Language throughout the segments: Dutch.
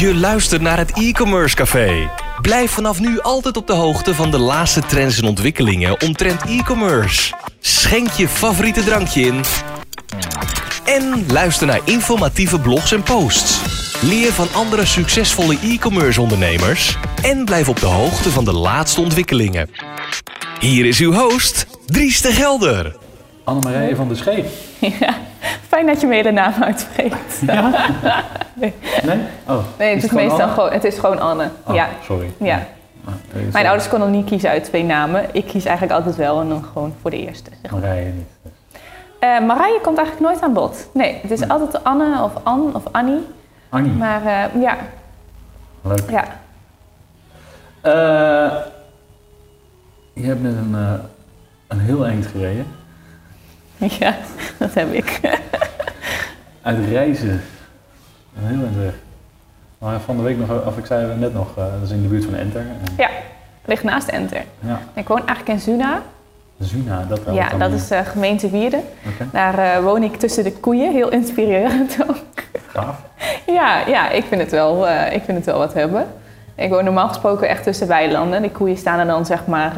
Je luistert naar het e-commerce café. Blijf vanaf nu altijd op de hoogte van de laatste trends en ontwikkelingen omtrent e-commerce. Schenk je favoriete drankje in. En luister naar informatieve blogs en posts. Leer van andere succesvolle e-commerce ondernemers. En blijf op de hoogte van de laatste ontwikkelingen. Hier is uw host, Dries de Gelder. Annemarije van de Schee. Ja, fijn dat je me hele naam uitspreekt. Ja? Nee, Nee? Oh, nee het, is gewoon meestal Anne? gewoon, het is gewoon Anne. Oh, ja. sorry. Ja. Ah, Mijn sorry. ouders konden niet kiezen uit twee namen. Ik kies eigenlijk altijd wel en dan gewoon voor de eerste. zeg maar. Marije niet. Eh, Marije komt eigenlijk nooit aan bod. Nee, het is altijd Anne of Ann of Annie. Annie, Maar eh, ja, leuk. ja. Eh, je hebt net een, een heel eind gereden. ja, dat heb ik. Uit reizen. Een heel eind weg. Maar van de week nog, of ik zei net nog, eh, dat is in de buurt van Enter. En, ja, ligt naast Enter. ja. Ik woon eigenlijk in Zuna. Zuna, dat wel. Ja, dat is eh, gemeente Wierden. Daar eh, woon ik tussen de koeien, heel inspirerend ook. gaaf. Ja, ja ik, vind het wel, ik vind het wel wat hebben. Ik woon normaal gesproken echt tussen weilanden. De koeien staan er dan zeg maar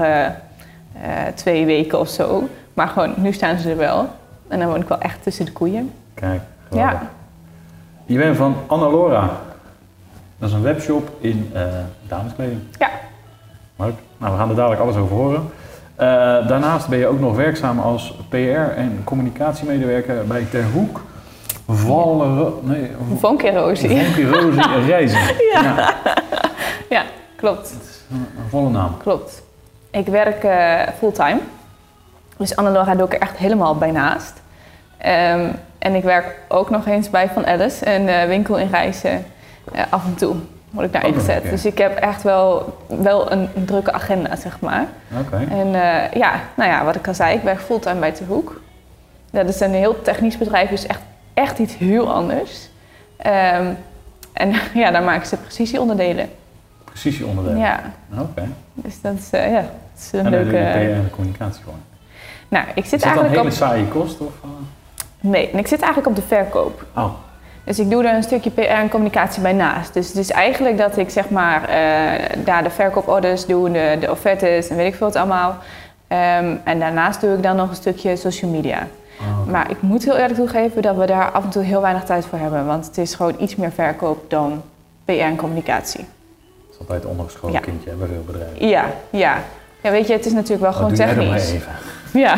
twee weken of zo. Maar gewoon, nu staan ze er wel. En dan woon ik wel echt tussen de koeien. Kijk, geweldig. Ja, Je bent van Annalora. Dat is een webshop in eh, dameskleding. ja, Leuk. Nou, we gaan er dadelijk alles over horen. Eh, daarnaast ben je ook nog werkzaam als PR- en communicatiemedewerker bij Ter Hoek. Vallen... Nee, vonk en Rosie. Vonkie Rosie Reizen. Ja. Ja, klopt, Een volle naam. klopt. Ik werk eh, fulltime. Dus Annalora doe ik er echt helemaal bij naast. Ehm, en ik werk ook nog eens bij Van Alice, een eh, winkel in Reizen. Eh, af en toe word ik daar een ingezet. Dus ik heb echt wel, wel een, drukke agenda, zeg maar. Oké. En eh, ja, nou ja, wat ik al zei, ik werk fulltime bij Ter Hoek. Dat is een heel technisch bedrijf, dus echt, echt iets heel anders. Ehm, en ja, daar maken ze precisieonderdelen. Precisieonderdelen. Ja, Oké. dus dat is, ja, dat is een En leuke... en communicatie voor. Nou, ik Is zit dat dan eigenlijk hele op... saaie kost? Of, eh? Nee, en ik zit eigenlijk op de verkoop. Oh, Dus ik doe er een stukje PR en communicatie bij naast. Dus het is eigenlijk dat ik zeg maar eh, daar de verkooporders doe, de, de offertes en weet ik veel wat allemaal. Ehm, en daarnaast doe ik dan nog een stukje social media. oh, oké. Maar ik moet heel eerlijk toegeven dat we daar af en toe heel weinig tijd voor hebben. Want het is gewoon iets meer verkoop dan PR en communicatie. Dat is altijd een ondergeschoven Ja. kindje bij veel bedrijven. Ja, ja. Ja, weet je, het is natuurlijk wel Oh, gewoon doe jij dat maar technisch. even. Ja.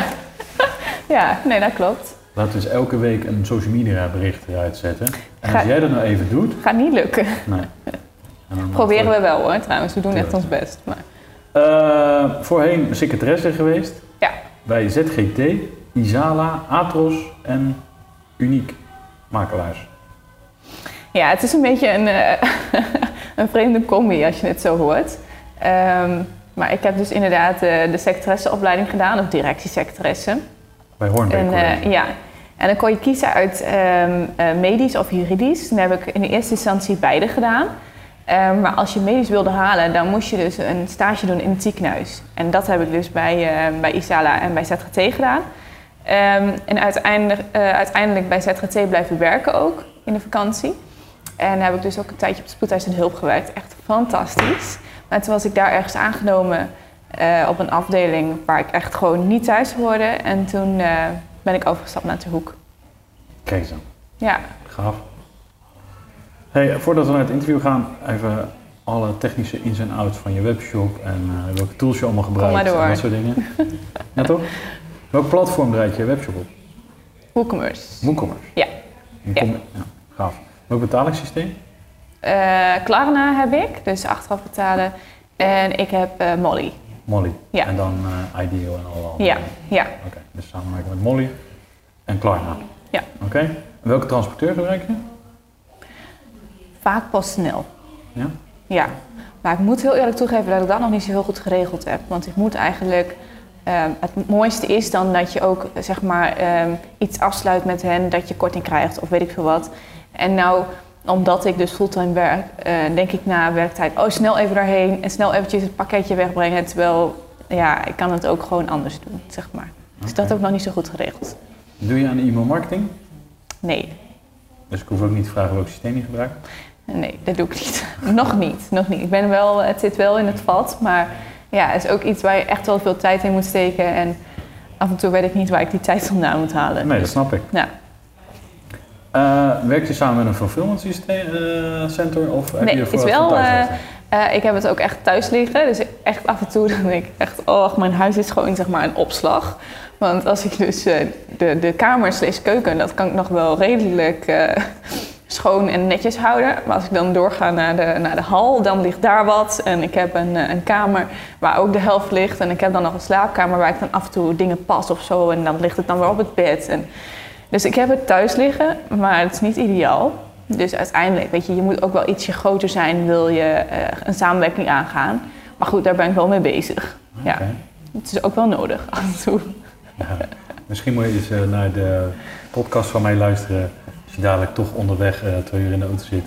ja, nee, dat klopt. Laten we eens elke week een social media bericht eruit zetten. En Ga- als jij dat nou even doet... Gaat niet lukken. Nee. Proberen we wel hoor, trouwens. We doen echt ons best. Maar Eh, voorheen secretaresse geweest ja, bij ZGT, Isala, Atros en Uniek Makelaars. ja het is een beetje een, eh, een vreemde combi als je het zo hoort. Ehm, maar ik heb dus inderdaad eh, de secretaresseopleiding gedaan, of directiesecretaresse. Bij En, College. eh, ja. en dan kon je kiezen uit ehm, eh, medisch of juridisch. Toen heb ik in de eerste instantie beide gedaan. Ehm, maar als je medisch wilde halen, dan moest je dus een stage doen in het ziekenhuis. En dat heb ik dus bij, eh, bij Isala en bij ZGT gedaan. Ehm, en uiteindelijk, uiteindelijk bij ZGT blijven werken ook in de vakantie. En heb ik dus ook een tijdje op de spoedeisende hulp gewerkt. Echt fantastisch. Maar toen was ik daar ergens aangenomen eh, op een afdeling waar ik echt gewoon niet thuis hoorde. En toen eh, ben ik overgestapt naar de hoek. Kijk eens aan. Ja, Gaaf. Hey, voordat we naar het interview gaan, even alle technische ins en outs van je webshop en eh, welke tools je allemaal gebruikt maar door. en dat soort dingen. ja toch? Welk platform draait je webshop op? WooCommerce. WooCommerce. Ja. Ja. ja. Gaaf. Welk betalingssysteem? Eh, Klarna heb ik, dus achteraf betalen. En ik heb eh, Molly. Molly. Ja. En dan eh IDEO en andere. Ja, ja, Oké, dus samenwerken met Molly en Klarna. ja. Oké. Welke transporteur gebruik je? Vaak PostNL. Ja? Ja, maar ik moet heel eerlijk toegeven dat ik dat nog niet zo heel goed geregeld heb. Want ik moet eigenlijk. ehm, het mooiste is dan dat je ook zeg maar ehm, iets afsluit met hen, dat je korting krijgt of weet ik veel wat. En nou, omdat ik dus fulltime werk, eh, denk ik na werktijd, oh snel even daarheen en snel eventjes het pakketje wegbrengen. Terwijl, ja, ik kan het ook gewoon anders doen, zeg maar. Dus dat ik nog niet zo goed geregeld. Doe je aan e-mail marketing? Nee. Dus ik hoef ook niet te vragen welk systeem je gebruikt. Nee, dat doe ik niet. nog niet, nog niet. Ik ben wel, het zit wel in het vat, maar ja, het is ook iets waar je echt wel veel tijd in moet steken. En af en toe weet ik niet waar ik die tijd vandaan moet halen. Nee, dat snap ik. Ja. Eh werkt je samen met een fulfillment systeem, eh, center of heb Nee, je het voor is voor wel. thuis eh, ik heb het ook echt thuis liggen. Dus echt af en toe dan denk ik echt, oh, mijn huis is gewoon zeg maar een opslag. Want als ik dus de, de kamer slash keuken, dat kan ik nog wel redelijk schoon en netjes houden. Maar als ik dan doorga naar de, naar de hal, dan ligt daar wat. En ik heb een, een kamer waar ook de helft ligt. En ik heb dan nog een slaapkamer waar ik dan af en toe dingen pas of zo. En dan ligt het dan weer op het bed. En, dus ik heb het thuis liggen, maar het is niet ideaal. Dus uiteindelijk, weet je, je moet ook wel ietsje groter zijn, wil je eh, een samenwerking aangaan. Maar goed, daar ben ik wel mee bezig. Ja, het is ook wel nodig af en toe. Ja. Misschien moet je eens eh, naar de podcast van mij luisteren. Als je dadelijk toch onderweg, eh twee uur in de auto zit.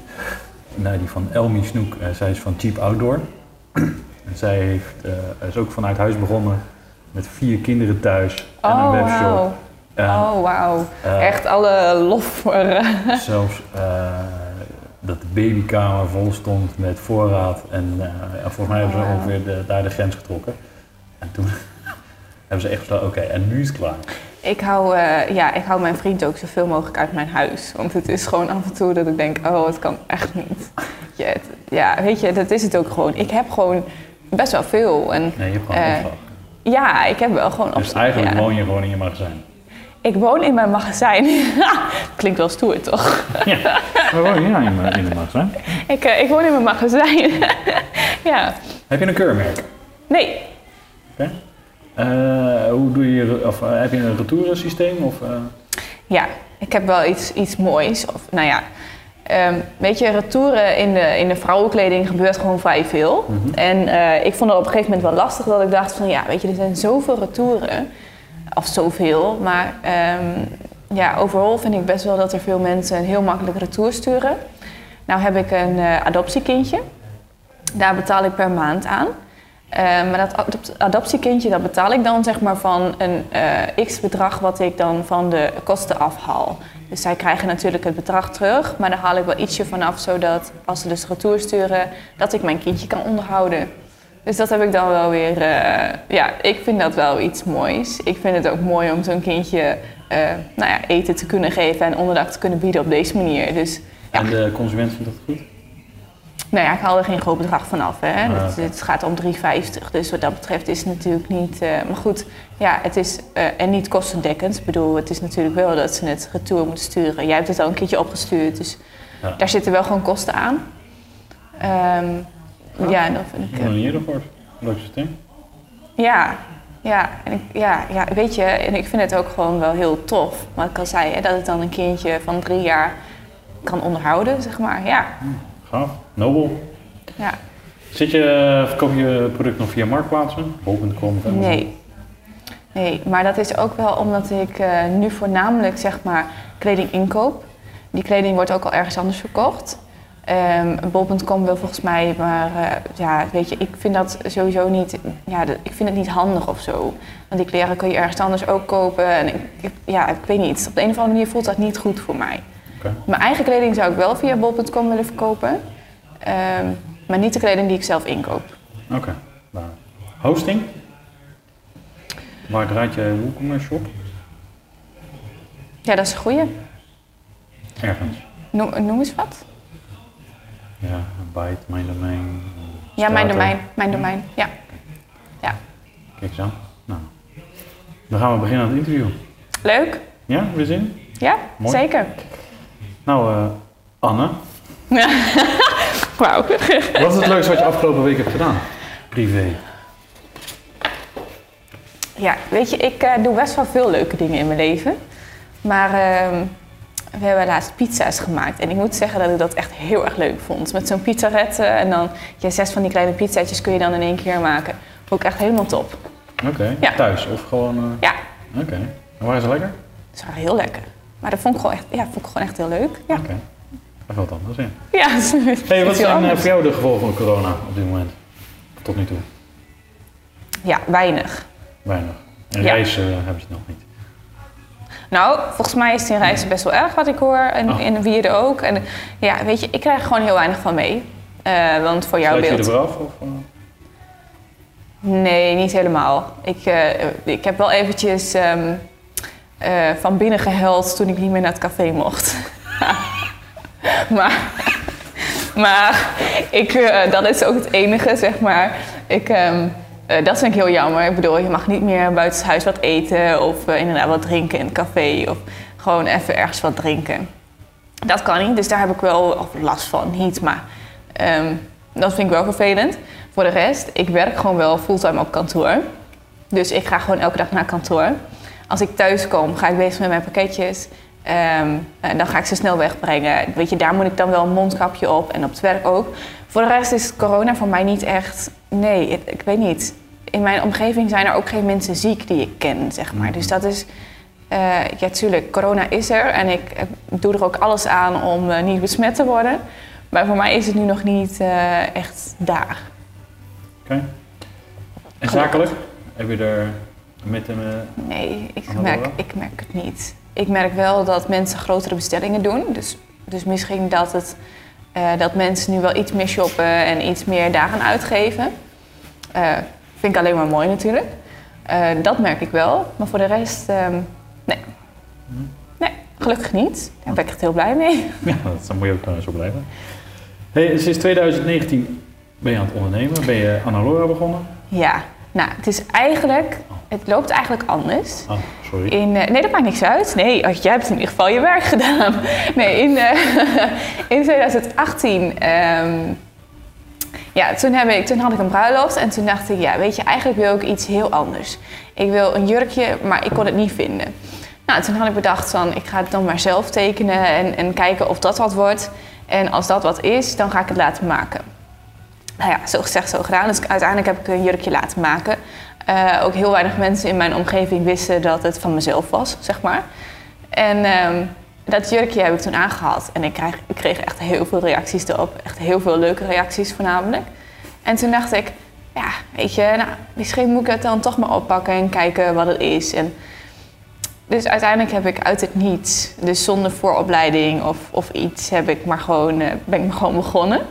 Naar die van Elmi Snoek. Zij is van Cheap Outdoor. en zij heeft, is ook vanuit huis begonnen. Met vier kinderen thuis. En een Oh, webshop. En, Oh, wauw. eh, Echt alle lof voor... eh, Zelfs eh, dat de babykamer vol stond met voorraad. En eh, ja, volgens mij hebben ze Wauw. ongeveer de, daar de grens getrokken. En toen hebben ze echt besloten, oké, en nu is het klaar. Ik hou, eh, ja, ik hou mijn vriend ook zoveel mogelijk uit mijn huis. Want het is gewoon af en toe dat ik denk, oh, het kan echt niet. Ja, het- ja, weet je, dat is het ook gewoon. Ik heb gewoon best wel veel. En Nee, je hebt gewoon Eh, opslag. ja, ik heb wel gewoon Dus eigenlijk ja. woon je gewoon in je magazijn. Ik woon in mijn magazijn. Klinkt wel stoer, toch? Ja, waar woon je nou in, in magazijn? Ik, eh, ik woon in mijn magazijn. ja. Heb je een keurmerk? Nee, Oké. Eh, hoe doe je, of eh, heb je een retourensysteem? Of, Ja, ik heb wel iets, iets moois. Of, nou ja, ehm, weet je, retouren in de, in de vrouwenkleding gebeurt gewoon vrij veel. Mhm. En ik vond het op een gegeven moment wel lastig dat ik dacht van... ja, weet je, er zijn zoveel retouren. Of zoveel, maar ehm, ja, overal vind ik best wel dat er veel mensen een heel makkelijk retour sturen. Nou heb ik een eh, adoptiekindje. Daar betaal ik per maand aan. Eh, maar dat adop- adoptiekindje, dat betaal ik dan zeg maar van een eh, x-bedrag wat ik dan van de kosten afhaal. Dus zij krijgen natuurlijk het bedrag terug, maar daar haal ik wel ietsje vanaf, zodat als ze dus retour sturen, dat ik mijn kindje kan onderhouden. Dus dat heb ik dan wel weer, eh, ja, ik vind dat wel iets moois. Ik vind het ook mooi om zo'n kindje eh, nou ja, eten te kunnen geven en onderdak te kunnen bieden op deze manier. Dus ja. En de consument vindt dat goed? Nou ja, ik haal er geen groot bedrag vanaf. Hè. Ah, het, het gaat om 3,50. Dus wat dat betreft is het natuurlijk niet... eh, maar goed, ja, het is en niet kostendekkend. Ik bedoel, het is natuurlijk wel dat ze het retour moeten sturen. Jij hebt het al een keertje opgestuurd, dus Ja. daar zitten wel gewoon kosten aan. Ehm, ja, dan vind Ik ik... heb eh, eerder gehoord. Leuk systeem. ja, ja, en ik, ja, ja, weet je, en ik vind het ook gewoon wel heel tof. Wat ik al zei, hè, dat het dan een kindje van drie jaar kan onderhouden, zeg maar. Ja, Gaaf. Nobel. ja. Zit je, eh, verkoop je product nog via marktplaatsen? Bol.com? Nee. Nee, maar dat is ook wel omdat ik eh, nu voornamelijk zeg maar kleding inkoop. Die kleding wordt ook al ergens anders verkocht. Ehm Bol.com wil volgens mij, maar eh, ja, weet je, ik vind dat sowieso niet, ja, dat- ik vind het niet handig of zo. Want die kleren kun je ergens anders ook kopen. En ik, ik- ja, ik weet niet, op de een of andere manier voelt dat niet goed voor mij. Mijn eigen kleding zou ik wel via Bol.com willen verkopen. Ehm, maar niet de kleding die ik zelf inkoop. Oké. Nou, Hosting? Waar draait je WooCommerce shop? Ja, dat is een goeie. Ergens. Noem, noem eens wat. Ja, Byte, Mijn Domein. Ja, mijn domein. Mijn domein, ja. ja. Kijk eens aan. Nou. Dan gaan we beginnen aan het interview. Leuk? Ja, weer zin? Ja, Mooi. zeker. Nou, eh, Anne. Wauw. Wat is het leukste wat je afgelopen week hebt gedaan? Privé. Ja, weet je, ik eh, doe best wel veel leuke dingen in mijn leven. Maar ehm, we hebben laatst pizza's gemaakt. En ik moet zeggen dat ik dat echt heel erg leuk vond. Met zo'n pizzaret eh, en dan ja, zes van die kleine pizzaatjes kun je dan in één keer maken. Vond ik echt helemaal top. Oké. Ja. Thuis of gewoon... eh, Ja, Oké. En waren ze lekker? is wel heel lekker. Maar dat vond ik gewoon echt, ja, vond ik gewoon echt heel leuk. Ja, Oké. Even wat anders in. ja dat is Hey, wat zijn eh, anders. voor jou de gevolgen van corona op dit moment? Tot nu toe? Ja, weinig. Weinig. En Ja. reizen eh, hebben ze nog niet. Nou, volgens mij is het in Rijssen best wel erg wat ik hoor. En Oh. in Wierden ook. En ja, weet je, ik krijg er gewoon heel weinig van mee. Eh, want voor jouw Sluit je beeld... er vooraf? Of, eh? Nee, niet helemaal. Ik, eh, ik heb wel eventjes ehm, eh, van binnen gehuild toen ik niet meer naar het café mocht. maar maar ik, dat is ook het enige, zeg maar. Ik, ehm, eh, dat vind ik heel jammer. Ik bedoel, je mag niet meer buiten huis wat eten of eh, inderdaad wat drinken in het café of gewoon even ergens wat drinken. Dat kan niet, dus daar heb ik wel last van. Niet, maar ehm, dat vind ik wel vervelend. Voor de rest, ik werk gewoon wel fulltime op kantoor. Dus ik ga gewoon elke dag naar kantoor. Als ik thuis kom, ga ik bezig met mijn pakketjes. Ehm, en dan ga ik ze snel wegbrengen. Weet je, daar moet ik dan wel een mondkapje op en op het werk ook. Voor de rest is corona voor mij niet echt. Nee, ik, ik weet niet. In mijn omgeving zijn er ook geen mensen ziek die ik ken, zeg maar. Dus dat is. eh, ja, tuurlijk, corona is er en ik, ik doe er ook alles aan om eh, niet besmet te worden. Maar voor mij is het nu nog niet eh, echt daar. Oké. En zakelijk? Heb je er met hem... Nee, ik merk, ik merk het niet. Ik merk wel dat mensen grotere bestellingen doen. Dus, dus misschien dat, het, eh, dat mensen nu wel iets meer shoppen en iets meer daaraan uitgeven. Eh, vind ik alleen maar mooi natuurlijk. Eh, dat merk ik wel. Maar voor de rest, ehm, nee. Nee, gelukkig niet. Daar ben ik echt heel blij mee. Ja, dat moet je ook uh, zo blijven. Hey, sinds 2019 ben je aan het ondernemen. Ben je Annalora begonnen? Ja, nou, het is eigenlijk, het loopt eigenlijk anders. Oh, sorry. In, eh, nee, dat maakt niks uit. Nee, oh, jij hebt in ieder geval je werk gedaan. Nee, in, eh, in 2018. ehm, ja, toen, heb ik, toen had ik een bruiloft en toen dacht ik, ja, weet je, eigenlijk wil ik iets heel anders. Ik wil een jurkje, maar ik kon het niet vinden. Nou, toen had ik bedacht van, ik ga het dan maar zelf tekenen en, en kijken of dat wat wordt. En als dat wat is, dan ga ik het laten maken. Nou ja, zo gezegd, zo gedaan. Dus uiteindelijk heb ik een jurkje laten maken. Eh, ook heel weinig mensen in mijn omgeving wisten dat het van mezelf was, zeg maar. En ehm, dat jurkje heb ik toen aangehad. En ik, krijg, ik kreeg echt heel veel reacties erop. Echt heel veel leuke reacties voornamelijk. En toen dacht ik, ja, weet je, nou, misschien moet ik het dan toch maar oppakken en kijken wat het is. En dus uiteindelijk heb ik uit het niets, dus zonder vooropleiding of, of iets, heb ik maar gewoon, eh, ben ik gewoon begonnen.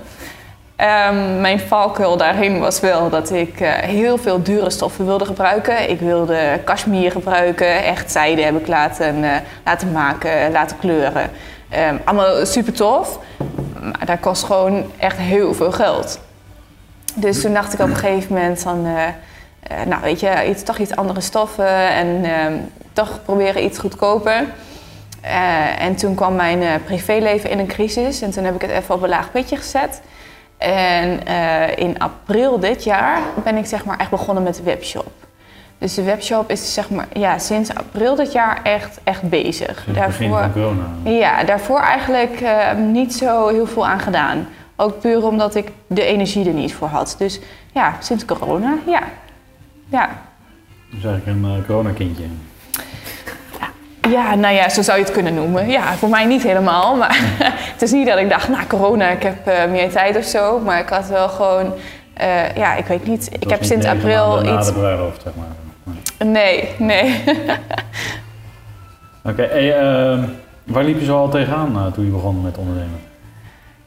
Ehm, mijn valkuil daarin was wel dat ik eh, heel veel dure stoffen wilde gebruiken. Ik wilde cashmere gebruiken, echt zijde heb ik laten, eh, laten maken, laten kleuren. Ehm, allemaal super tof, maar dat kost gewoon echt heel veel geld. Dus toen dacht ik op een gegeven moment van, eh, nou weet je, iets, toch iets andere stoffen en ehm, toch proberen iets goedkoper. En toen kwam mijn privéleven in een crisis en toen heb ik het even op een laag pitje gezet. En eh, in april dit jaar ben ik zeg maar echt begonnen met de webshop. Dus de webshop is zeg maar ja, sinds april dit jaar echt, echt bezig. Sinds van corona. Ja, daarvoor eigenlijk eh, niet zo heel veel aan gedaan. Ook puur omdat ik de energie er niet voor had. Dus ja, sinds corona, ja. Ja, Dus eigenlijk een uh, coronakindje. Ja, nou ja, zo zou je het kunnen noemen. Ja, voor mij niet helemaal. Maar het is niet dat ik dacht, nou corona, ik heb eh, meer tijd of zo. Maar ik had wel gewoon, eh, ja, ik weet niet. Ik heb sinds april maanden Na iets... de bruiloft, zeg maar. Nee, nee. Oké, hey, ehm, waar liep je zo al tegenaan uh, toen je begon met ondernemen?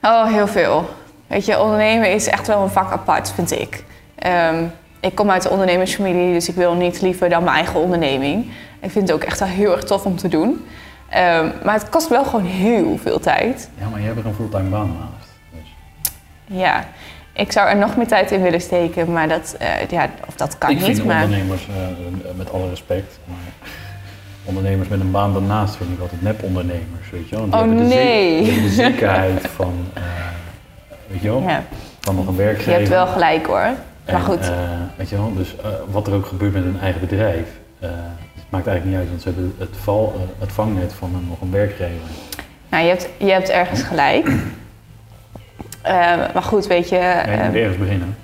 Oh, heel veel. Weet je, ondernemen is echt wel een vak apart, vind ik. Ehm, ik kom uit de ondernemersfamilie, dus ik wil niet liever dan mijn eigen onderneming. Ik vind het ook echt wel heel erg tof om te doen. Ehm, maar het kost wel gewoon heel veel tijd. Ja, maar je hebt er een fulltime baan naast. Dus. Ja, ik zou er nog meer tijd in willen steken, maar dat, eh, ja, of dat kan ik niet. vind maar... ondernemers, uh, met alle respect, maar ondernemers met een baan daarnaast vind ik altijd nep-ondernemers, weet je wel. Oh nee! De, de zekerheid van, uh, weet je wel, ja. van nog een werkgever. Je hebt wel gelijk hoor. En, maar goed. Weet je wel, dus wat er ook gebeurt met een eigen bedrijf, het maakt eigenlijk niet uit, want ze hebben het, val, het vangnet van een, nog een werkgever. Nou, je hebt, je hebt ergens gelijk. maar goed, weet je... Ja, je moet ergens beginnen.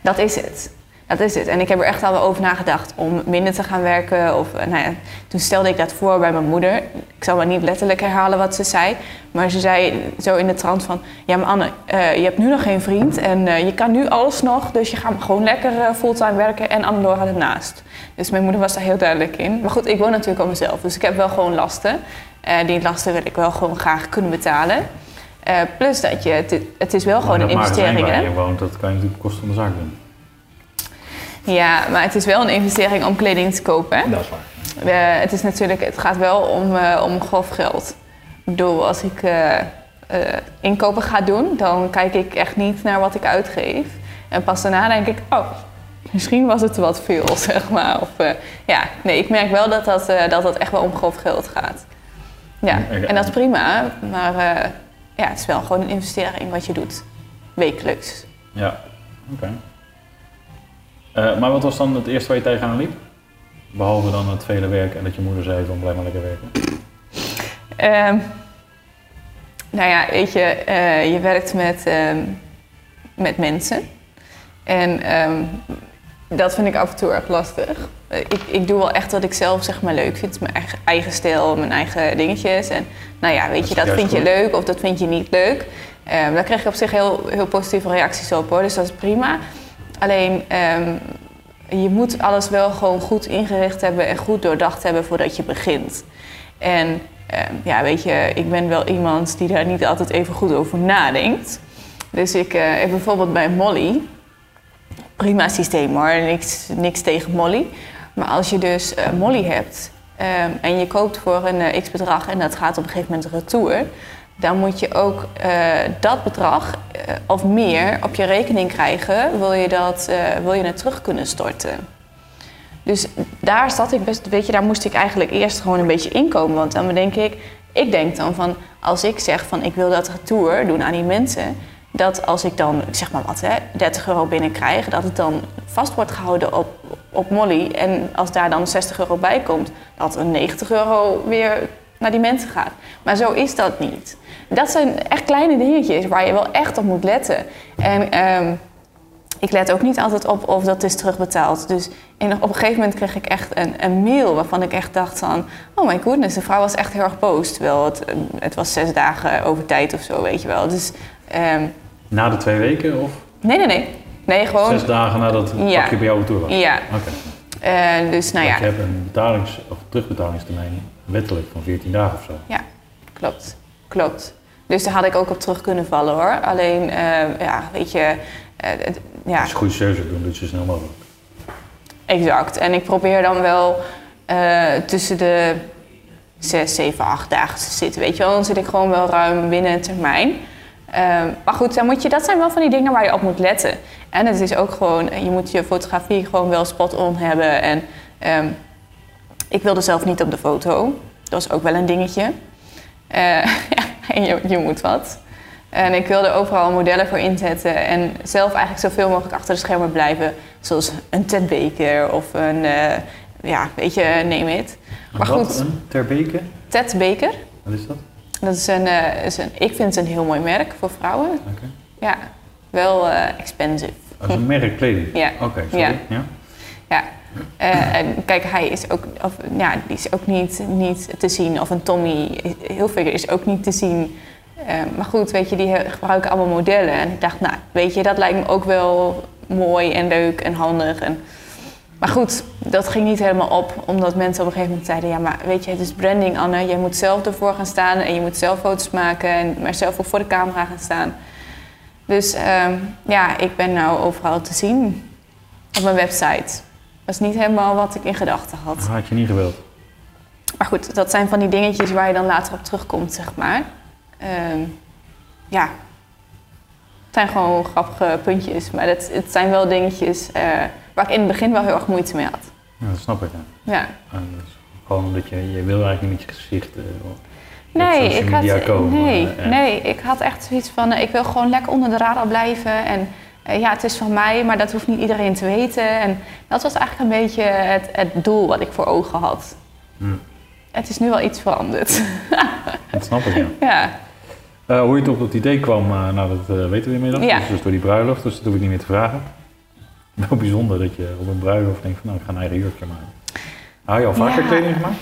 Dat is het. Dat is het. En ik heb er echt al wel over nagedacht om minder te gaan werken. Of, eh, nou ja, toen stelde ik dat voor bij mijn moeder. Ik zal maar niet letterlijk herhalen wat ze zei. Maar ze zei zo in de trant van... Ja, maar Anne, eh, je hebt nu nog geen vriend. En eh, je kan nu alles nog. Dus je gaat gewoon lekker fulltime werken. En Anne gaat ernaast. Dus mijn moeder was daar heel duidelijk in. Maar goed, ik woon natuurlijk op mezelf. Dus ik heb wel gewoon lasten. Die lasten wil ik wel gewoon graag kunnen betalen. Plus dat je... Het, het is wel gewoon een investering, waar hè? je woont, dat kan je natuurlijk kosten van de zaak doen. Ja, maar het is wel een investering om kleding te kopen. hè? Dat is waar. Eh, het, is natuurlijk, het gaat wel om, eh, om grof geld. Ik bedoel, als ik eh, inkopen ga doen, dan kijk ik echt niet naar wat ik uitgeef. En pas daarna denk ik, oh, misschien was het wat veel, zeg maar. Of, ja, nee, ik merk wel dat dat, dat dat echt wel om grof geld gaat. Ja, en dat is prima, maar ja, het is wel gewoon een investering wat je doet, wekelijks. Ja, oké. Eh, maar wat was dan het eerste waar je tegenaan liep? Behalve dan het vele werk en dat je moeder zei van blijf maar lekker werken. Ehm, nou ja, weet je, eh, je werkt met, ehm, met mensen. En ehm, dat vind ik af en toe erg lastig. Eh, ik, ik doe wel echt wat ik zelf zeg maar leuk vind. Mijn eigen, eigen stijl, mijn eigen dingetjes. En nou ja, weet Dat je, dat vind je leuk of dat vind je niet leuk. Daar krijg je op zich heel, heel positieve reacties op hoor. Dus dat is prima. Alleen, ehm, je moet alles wel gewoon goed ingericht hebben en goed doordacht hebben voordat je begint. En ehm, ja, weet je, ik ben wel iemand die daar niet altijd even goed over nadenkt. Dus ik eh, heb bijvoorbeeld bij Molly, prima systeem hoor, niks, niks tegen Molly. Maar als je dus eh, Molly hebt ehm, en je koopt voor een eh, x bedrag en dat gaat op een gegeven moment retour, dan moet je ook eh, dat bedrag eh, of meer op je rekening krijgen, wil je, dat, eh, wil je het terug kunnen storten. Dus daar zat ik best, weet je, daar moest ik eigenlijk eerst gewoon een beetje inkomen. Want dan denk ik, ik denk dan van, als ik zeg van ik wil dat retour doen aan die mensen, dat als ik dan, zeg maar wat, hè, 30 euro binnenkrijg, dat het dan vast wordt gehouden op, op Molly. En als daar dan 60 euro bij komt, dat een 90 euro weer naar die mensen gaat. Maar zo is dat niet. Dat zijn echt kleine dingetjes waar je wel echt op moet letten. En ehm, ik let ook niet altijd op of dat is terugbetaald. Dus en op een gegeven moment kreeg ik echt een, een mail waarvan ik echt dacht van... Oh my goodness, de vrouw was echt heel erg boos. Terwijl het, eh, het was zes dagen over tijd of zo, weet je wel. Dus ehm, Na de twee weken of nee, nee, nee. Nee, gewoon... zes dagen nadat het Ja. pakje bij jou retour was? Ja, Oké. eh, dus nou ja. Je hebt een betalings- of terugbetalingstermijn wettelijk van 14 dagen of zo. Ja, klopt. Klopt. Dus daar had ik ook op terug kunnen vallen hoor. Alleen, eh, ja, weet je... eh, het- ja, Als je goede service doen, doe je zo snel mogelijk. Exact. En ik probeer dan wel eh, tussen de 6, 7, 8 dagen te zitten. Weet je wel, dan zit ik gewoon wel ruim binnen een termijn. Ehm, maar goed, dan moet je, dat zijn wel van die dingen waar je op moet letten. En het is ook gewoon, je moet je fotografie gewoon wel spot-on hebben. En ehm, ik wilde zelf niet op de foto. Dat was ook wel een dingetje. Eh, en je, je moet wat. En ik wilde overal modellen voor inzetten en zelf eigenlijk zoveel mogelijk achter de schermen blijven. Zoals een Ted Baker of een, eh, ja, weet je, name it. Maar Wat, goed, Een Terbeke? Ted Baker, Wat is dat? dat is een, eh, is een, ik vind het een heel mooi merk voor vrouwen. Oké. Ja, wel expensive. Is een merk kleding? Ja. Oké, sorry. Ja. Ja. Ja. Eh, en kijk, hij is ook, of, ja, die is ook niet, niet te zien. Of een Tommy Hilfiger is ook niet te zien. Eh, maar goed, weet je, die gebruiken allemaal modellen. En ik dacht, nou, weet je, dat lijkt me ook wel mooi en leuk en handig. En, maar goed, dat ging niet helemaal op. Omdat mensen op een gegeven moment zeiden... ja, maar weet je, het is branding, Anne. Jij moet zelf ervoor gaan staan. En je moet zelf foto's maken. En maar zelf ook voor de camera gaan staan. Dus ehm, ja, ik ben nou overal te zien. Op mijn website. Dat is niet helemaal wat ik in gedachten had. Dat had je niet gewild. Maar goed, dat zijn van die dingetjes waar je dan later op terugkomt, zeg maar. Ehm, ja, het zijn gewoon grappige puntjes. Maar het, het zijn wel dingetjes eh, waar ik in het begin wel heel erg moeite mee had. Ja, dat snap ik. Ja. Ja. En dat is gewoon omdat je, je wil eigenlijk niet met je gezicht eh, Nee, ik had, komen. nee, eh, nee, ik had echt zoiets van, ik wil gewoon lekker onder de radar blijven. En eh, ja, het is van mij, maar dat hoeft niet iedereen te weten. En dat was eigenlijk een beetje het, het doel wat ik voor ogen had. Hmm. Het is nu wel iets veranderd. Dat snap ik, ja. ja. Eh, hoe je toch op het idee kwam, eh, nou dat weten we inmiddels. Ja. Dus, door die bruiloft, dus dat hoef ik niet meer te vragen. Wel bijzonder dat je op een bruiloft denkt van nou, ik ga een eigen jurkje maken. Hou je al vaker Ja. kleding gemaakt?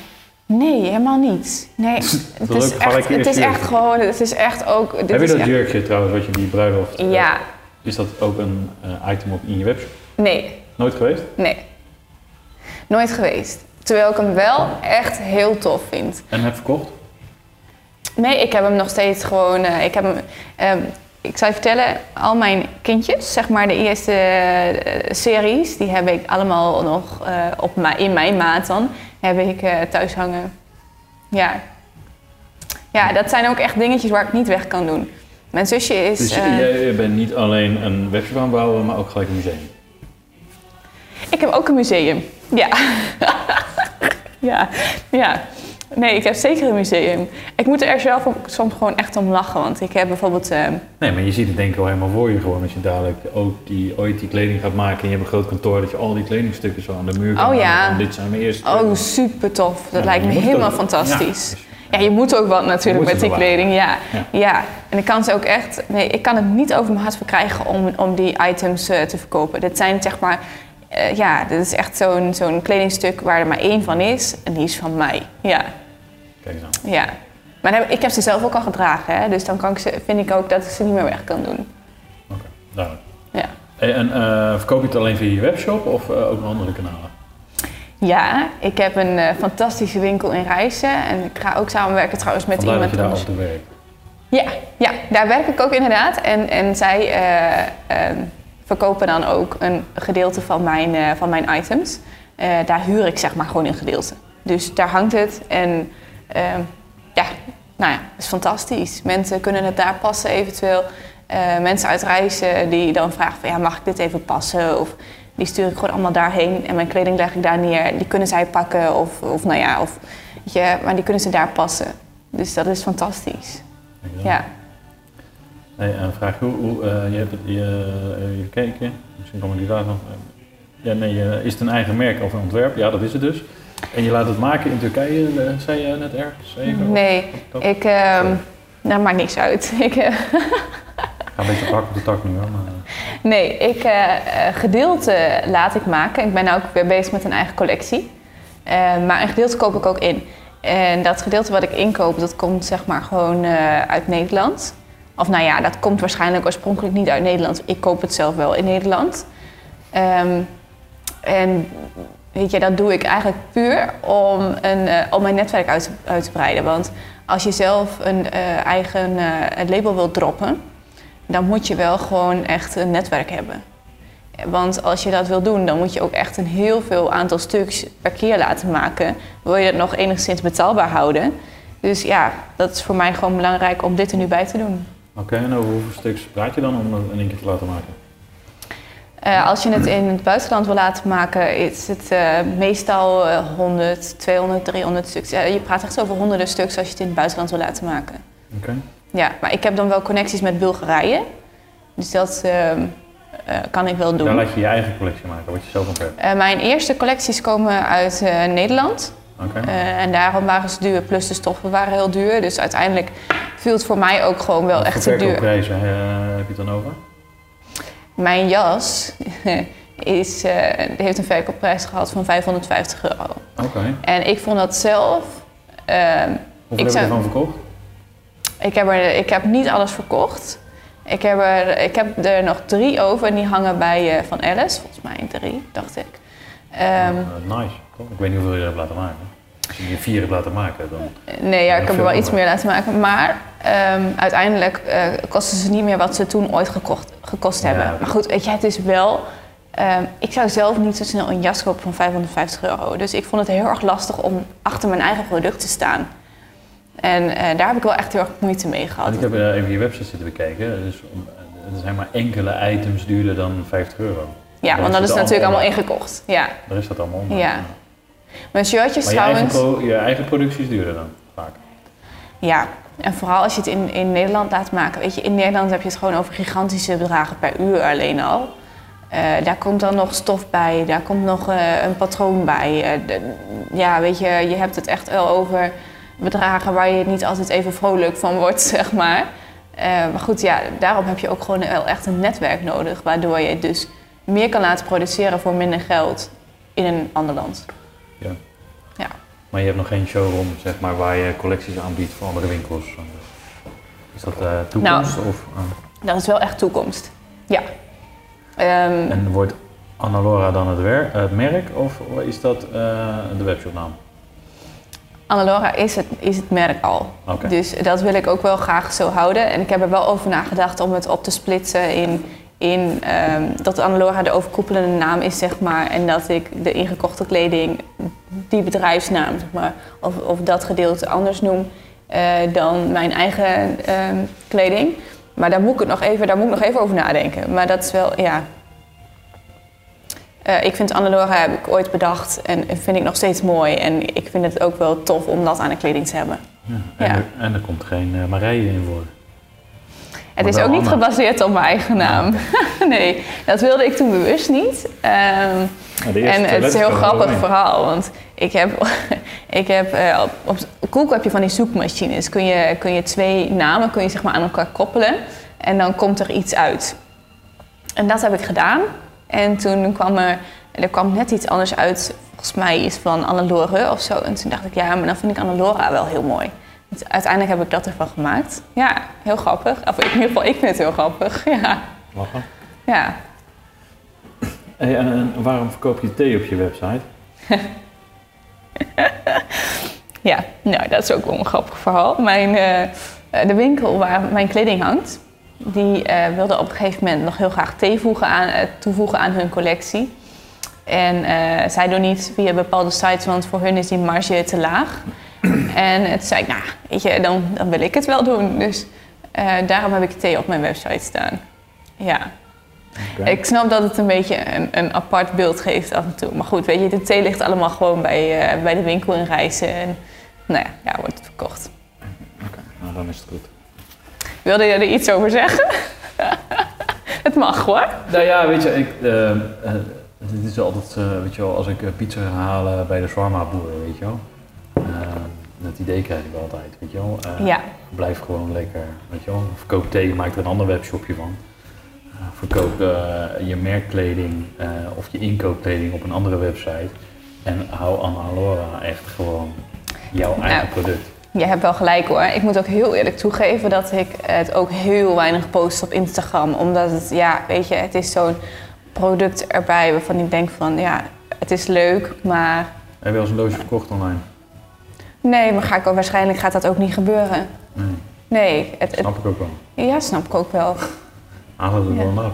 Nee, helemaal niet. Nee, is het is, echt, het is echt gewoon, het is echt ook... dit Heb je dat echt- jurkje trouwens, wat je die bruiloft... Ja, Is dat ook een eh, item op in je webshop? nee, Nooit geweest? nee. Nooit geweest. Terwijl ik hem wel echt heel tof vind. En heb verkocht? Nee, ik heb hem nog steeds gewoon. eh, ik heb hem. ehm, ik zal je vertellen, al mijn kindjes, zeg maar de eerste eh, series, die heb ik allemaal nog op ma- in mijn maat dan, heb ik thuis hangen. Ja. Ja, dat zijn ook echt dingetjes waar ik niet weg kan doen. Mijn zusje is. Dus eh, jij bent niet alleen een webshop aan het bouwen, maar ook gelijk een museum. Ik heb ook een museum. Ja. ja. Ja. Nee, ik heb zeker een museum. Ik moet er zelf soms gewoon echt om lachen. Want ik heb bijvoorbeeld... eh, Nee, maar je ziet het denk ik wel helemaal voor je gewoon als je dadelijk ook die, ooit die kleding gaat maken en je hebt een groot kantoor dat je al die kledingstukken zo aan de muur kan Oh, ja. dit zijn mijn eerste Oh, super tof. Dat Ja, lijkt me helemaal fantastisch. Ja, dus- Ja, je moet ook wat natuurlijk met die kleding. Ja. Ja. ja. En ik kan ze ook echt... Nee, ik kan het niet over mijn hart verkrijgen om, om die items eh, te verkopen. Dit zijn zeg maar... eh, ja, dit is echt zo'n zo'n kledingstuk waar er maar één van is. En die is van mij. Ja, Kijk aan. ja. Maar dan ik heb ze zelf ook al gedragen. Hè? Dus dan kan ik ze, vind ik ook dat ik ze niet meer weg kan doen. Oké, duidelijk. Ja. Hey, en eh, verkoop je het alleen via je webshop of ook nog andere kanalen? Ja, ik heb een eh, fantastische winkel in Rijssen. En ik ga ook samenwerken trouwens met Vandaar dat iemand je daar anders. werkt. Ja, ja, daar werk ik ook inderdaad. En, en zij eh, eh, verkopen dan ook een gedeelte van mijn, eh, van mijn items. Daar huur ik zeg maar gewoon een gedeelte. Dus daar hangt het. En eh, ja, nou ja, is fantastisch. Mensen kunnen het daar passen eventueel. Mensen uit reizen die dan vragen van ja, mag ik dit even passen? Of die stuur ik gewoon allemaal daarheen en mijn kleding leg ik daar neer. Die kunnen zij pakken of, of nou ja, of, weet je, maar die kunnen ze daar passen. Dus dat is fantastisch. Ja. Hey, een vraag, hoe, hoe eh, je hebt het je, eh, gekeken, misschien komen die daar nog. eh, ja, nee, eh, is het een eigen merk of een ontwerp? Ja, dat is het dus. En je laat het maken in Turkije, eh, zei je net ergens even? Nee, Dat- ik, ehm nou maakt niks uit. Ik, eh, ga een beetje op hak op de tak nu hoor. Maar, eh, nee, ik eh, eh, gedeelte laat ik maken. Ik ben ook weer bezig met een eigen collectie. Maar een gedeelte koop ik ook in. En dat gedeelte wat ik inkoop, dat komt zeg maar gewoon uit Nederland. Of nou ja, dat komt waarschijnlijk oorspronkelijk niet uit Nederland. Ik koop het zelf wel in Nederland. Ehm, en weet je, dat doe ik eigenlijk puur om, een, om mijn netwerk uit, te- uit te breiden. Want als je zelf een eigen label wilt droppen, dan moet je wel gewoon echt een netwerk hebben. Want als je dat wil doen, dan moet je ook echt een heel veel aantal stuks per keer laten maken. Wil je het nog enigszins betaalbaar houden. Dus ja, dat is voor mij gewoon belangrijk om dit er nu bij te doen. Oké, en over hoeveel stuks praat je dan om het in één keer te laten maken? Eh, als je het in het buitenland wil laten maken, is het eh, meestal eh, 100, 200, 300 stuks. Je praat echt over honderden stuks als je het in het buitenland wil laten maken. Oké. Ja, maar ik heb dan wel connecties met Bulgarije. Dus dat ehm, eh, kan ik wel doen. Daar laat je je eigen collectie maken, wat je zelf ontwerpt. Eh, mijn eerste collecties komen uit eh, Nederland. Oké. En daarom waren ze duur, plus de stoffen waren heel duur. Dus uiteindelijk viel het voor mij ook gewoon wel Wat echt te duur. eh, heb je het dan over? Mijn jas is, heeft een verkoopprijs gehad van 550 euro. Oké. En ik vond dat zelf... ehm, Hoeveel Ik heb je ervan verkocht? Ik, heb er, ik heb niet alles verkocht. Ik heb, er, ik heb er nog drie over en die hangen bij eh, Van Alice. Volgens mij drie, dacht ik. Ehm, Eh, nice? Ik weet niet hoeveel je hebt laten maken. Als je je vier hebt laten maken, dan... Nee, ja, ik heb er wel iets meer. laten maken. Maar ehm, uiteindelijk eh kosten ze niet meer wat ze toen ooit gekocht, gekost Ja, hebben. Maar goed, weet je, het is wel... ehm, ik zou zelf niet zo snel een jas kopen van 550 euro. Dus ik vond het heel erg lastig om achter mijn eigen product te staan. En eh, daar heb ik wel echt heel erg moeite mee gehad. Want ik heb eh, even je website zitten bekijken. Dus om- er zijn maar enkele items duurder dan 50 euro. ja, daar want dat is natuurlijk allemaal ingekocht. Ja. Daar is dat allemaal onder. Ja. Mijn shirtjes Maar je eigen, trouwens... je eigen productie is duurder dan, vaak. Ja, en vooral als je het in, in Nederland laat maken. Weet je, in Nederland heb je het gewoon over gigantische bedragen per uur alleen al. Eh, daar komt dan nog stof bij, daar komt nog eh, een patroon bij. Eh, de- ja, weet je, je hebt het echt wel over bedragen waar je niet altijd even vrolijk van wordt, zeg maar. Eh, maar goed, ja, daarom heb je ook gewoon wel echt een netwerk nodig, waardoor je dus meer kan laten produceren voor minder geld in een ander land. Ja. Ja. Maar je hebt nog geen showroom, zeg maar, waar je collecties aanbiedt voor andere winkels. Is dat eh toekomst? Nou. Of, ah. Dat is wel echt toekomst. Ja. Ehm, En wordt Annalora dan het, wer- het merk of is dat eh, de webshopnaam? Annalora is het, is het merk al. Dus dat wil ik ook wel graag zo houden. En ik heb er wel over nagedacht om het op te splitsen in, in ehm, dat Annalora de overkoepelende naam is, zeg maar. En dat ik de ingekochte kleding, die bedrijfsnaam, zeg maar, of, of dat gedeelte anders noem eh, dan mijn eigen ehm, kleding. Maar daar moet, ik nog even, daar moet ik nog even over nadenken. Maar dat is wel, ja. Eh, ik vind Annalora heb ik ooit bedacht en vind ik nog steeds mooi. En ik vind het ook wel tof om dat aan de kleding te hebben. Ja. En, Ja. Er, en er komt geen uh, Marije in voor. Het is ook niet gebaseerd op mijn eigen naam. nee, dat wilde ik toen bewust niet. Ehm, en het is een heel grappig verhaal, want ik heb, ik heb eh, op, op Google heb je van die zoekmachines. Kun je, kun je twee namen kun je zeg maar aan elkaar koppelen en dan komt er iets uit. En dat heb ik gedaan. En toen kwam er, er kwam net iets anders uit. Volgens mij iets van Annelore of zo. En toen dacht ik, ja, maar dan vind ik Annelora wel heel mooi. Dus uiteindelijk heb ik dat ervan gemaakt. Ja, heel grappig. Of in ieder geval, ik vind het heel grappig. Ja, Lachen. ja. Hey, en, waarom verkoop je thee op je website? Ja, nou, dat is ook wel een grappig verhaal. Mijn, eh, de winkel waar mijn kleding hangt, die eh, wilde op een gegeven moment nog heel graag thee voegen aan, eh, toevoegen aan hun collectie. En eh, zij doen niet via bepaalde sites, want voor hun is die marge te laag. en toen zei ik, nou, weet je, dan, dan wil ik het wel doen. Dus daarom heb ik thee op mijn website staan. Ja. Ik snap dat het een beetje een, een apart beeld geeft af en toe. Maar goed, weet je, de thee ligt allemaal gewoon bij, bij de winkel in Rijssen. En nou ja, ja, wordt het verkocht. Oké, nou dan is het goed. Wilde je er iets over zeggen? het mag hoor. Nou ja, weet je, ik, eh, eh, het is altijd, eh, weet je wel, als ik eh, pizza ga halen bij de shawarma boer, weet je wel. Eh, dat idee krijg ik altijd, weet je wel. Eh, Ja. Blijf gewoon lekker, weet je wel. Verkoop thee, maak er een ander webshopje van. Eh, verkoop eh, je merkkleding eh, of je inkoopkleding op een andere website. En hou Anna Laura echt gewoon jouw eigen Nou, product. Je hebt wel gelijk hoor. Ik moet ook heel eerlijk toegeven dat ik het ook heel weinig post op Instagram. Omdat het, ja, weet je, het is zo'n product erbij waarvan ik denk van, ja, het is leuk, maar Heb je wel eens een doosje verkocht online? nee, maar ga ik ook, waarschijnlijk gaat dat ook niet gebeuren. Nee, Nee, het, het- snap ik ook wel. ja, snap ik ook wel. Haal het er Ja. gewoon af.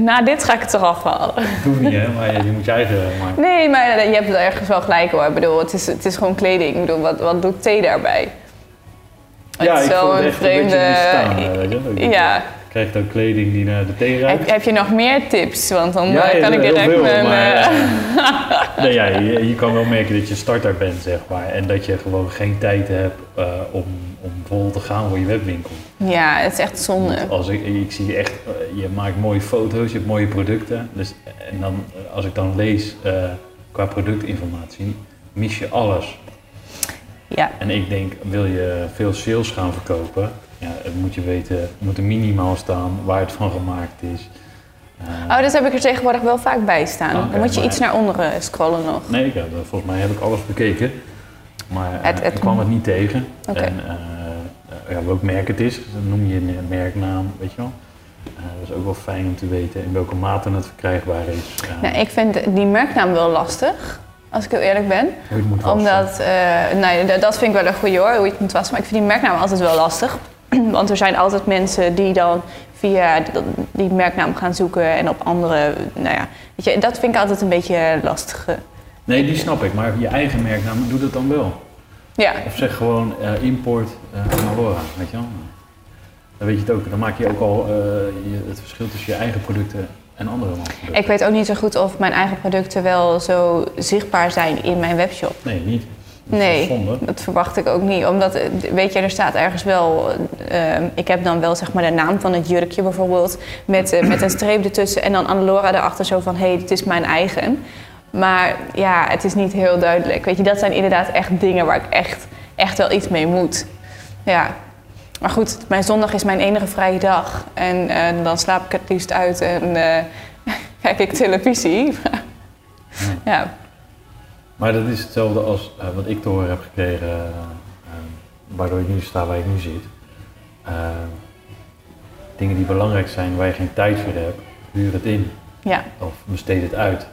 Na dit ga ik het eraf halen. Dat hoeft niet hè, maar je, moet je eigen maken. Nee, maar je hebt ergens wel gelijk hoor. Ik bedoel, het is, het is gewoon kleding. Ik bedoel, wat, wat doet thee daarbij? Ja, Het is ik wel het een vreemde- eh, weet je. Ik Ja. Krijg ook kleding die naar de thee ruikt? Heb, heb je nog meer tips? Want dan Ja, eh, kan ik direct veel, mijn... maar, eh, nee, ja, je, je kan wel merken dat je starter bent, zeg maar. En dat je gewoon geen tijd hebt om, om vol te gaan voor je webwinkel. Ja, het is echt zonde. Want Als ik, ik zie echt, eh, je maakt mooie foto's, je hebt mooie producten. Dus, en dan, eh, als ik dan lees eh, qua productinformatie, mis je alles. Ja. En ik denk, wil je veel sales gaan verkopen, ja, dan moet je weten, moet er minimaal staan waar het van gemaakt is. Oh, dat heb ik er tegenwoordig wel vaak bij staan. Dan moet je maar- iets naar onderen scrollen nog. Nee, ik heb, volgens mij heb ik alles bekeken. Maar Het- het- ik kwam het niet tegen. En eh, ja, welk merk het is, dan noem je een merknaam, weet je wel. Eh, dat is ook wel fijn om te weten in welke mate het verkrijgbaar is. Nou, ik vind die merknaam wel lastig, als ik heel eerlijk ben. hoe je het moet wassen. Omdat, eh nee, dat vind ik wel een goede hoor, hoe je het moet wassen. Maar ik vind die merknaam altijd wel lastig. Want er zijn altijd mensen die dan via die merknaam gaan zoeken en op andere, nou ja. Weet je, dat vind ik altijd een beetje lastig. Nee, die snap ik, maar je eigen merknaam, doe dat dan wel. Ja, Of zeg gewoon eh, import eh Malora, weet je wel. Dan weet je het ook. Dan maak je ook al eh, je, het verschil tussen je eigen producten en andere producten. ik weet ook niet zo goed of mijn eigen producten wel zo zichtbaar zijn in mijn webshop. Nee, niet. Dat Nee, dat verwacht ik ook niet. Omdat, weet je, er staat ergens wel... eh, ik heb dan wel zeg maar de naam van het jurkje bijvoorbeeld... met, met een streep ertussen en dan Annelora erachter zo van... hé, hey, dit is mijn eigen. Maar ja, het is niet heel duidelijk. Weet je, dat zijn inderdaad echt dingen waar ik echt, echt wel iets mee moet. Ja. maar goed, mijn zondag is mijn enige vrije dag. En eh, dan slaap ik het liefst uit en eh, kijk ik televisie. ja. Maar dat is hetzelfde als eh, wat ik te horen heb gekregen, waardoor ik nu sta waar ik nu zit. Dingen die belangrijk zijn, waar je geen tijd voor hebt, huur het in ja, of besteed het uit.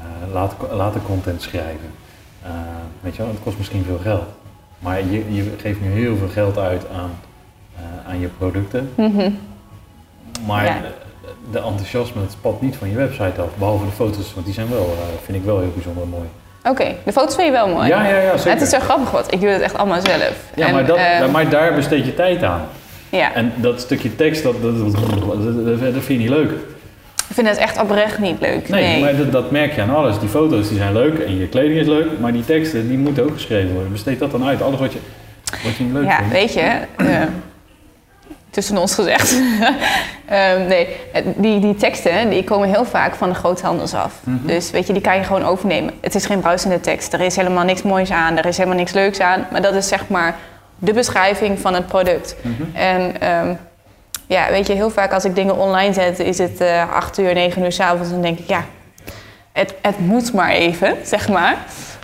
Eh, laat, de content schrijven. Eh, weet je wel, het kost misschien veel geld. Maar je, je geeft nu heel veel geld uit aan, eh, aan je producten. Mhm. Maar Ja. de, de enthousiasme, het spat niet van je website af. Behalve de foto's, want die zijn wel, vind ik wel heel bijzonder mooi. oké. De foto's vind je wel mooi. Ja, ja, ja, zeker. Het is zo grappig wat. Ik doe het echt allemaal zelf. Ja, En, maar, dat, ehm, maar daar besteed je tijd aan. ja. En dat stukje tekst, dat, dat, dat, dat- dat vind je niet leuk. Ik vind het echt oprecht niet leuk. Nee, Nee. maar dat, dat merk je aan alles. Die foto's die zijn leuk en je kleding is leuk, maar die teksten die moeten ook geschreven worden. Besteed dat dan uit. Alles wat je, wat je niet leuk Ja, vindt. weet je, eh, tussen ons gezegd. Ehm, nee, die, die teksten die komen heel vaak van de groothandels af. Mhm. Dus weet je, die kan je gewoon overnemen. Het is geen bruisende tekst. Er is helemaal niks moois aan. Er is helemaal niks leuks aan. Maar dat is zeg maar de beschrijving van het product. Mhm. En ehm, ja, weet je, heel vaak als ik dingen online zet, is het eh 8 uur, 9 uur s'avonds. Dan denk ik, ja, het, het moet maar even, zeg maar.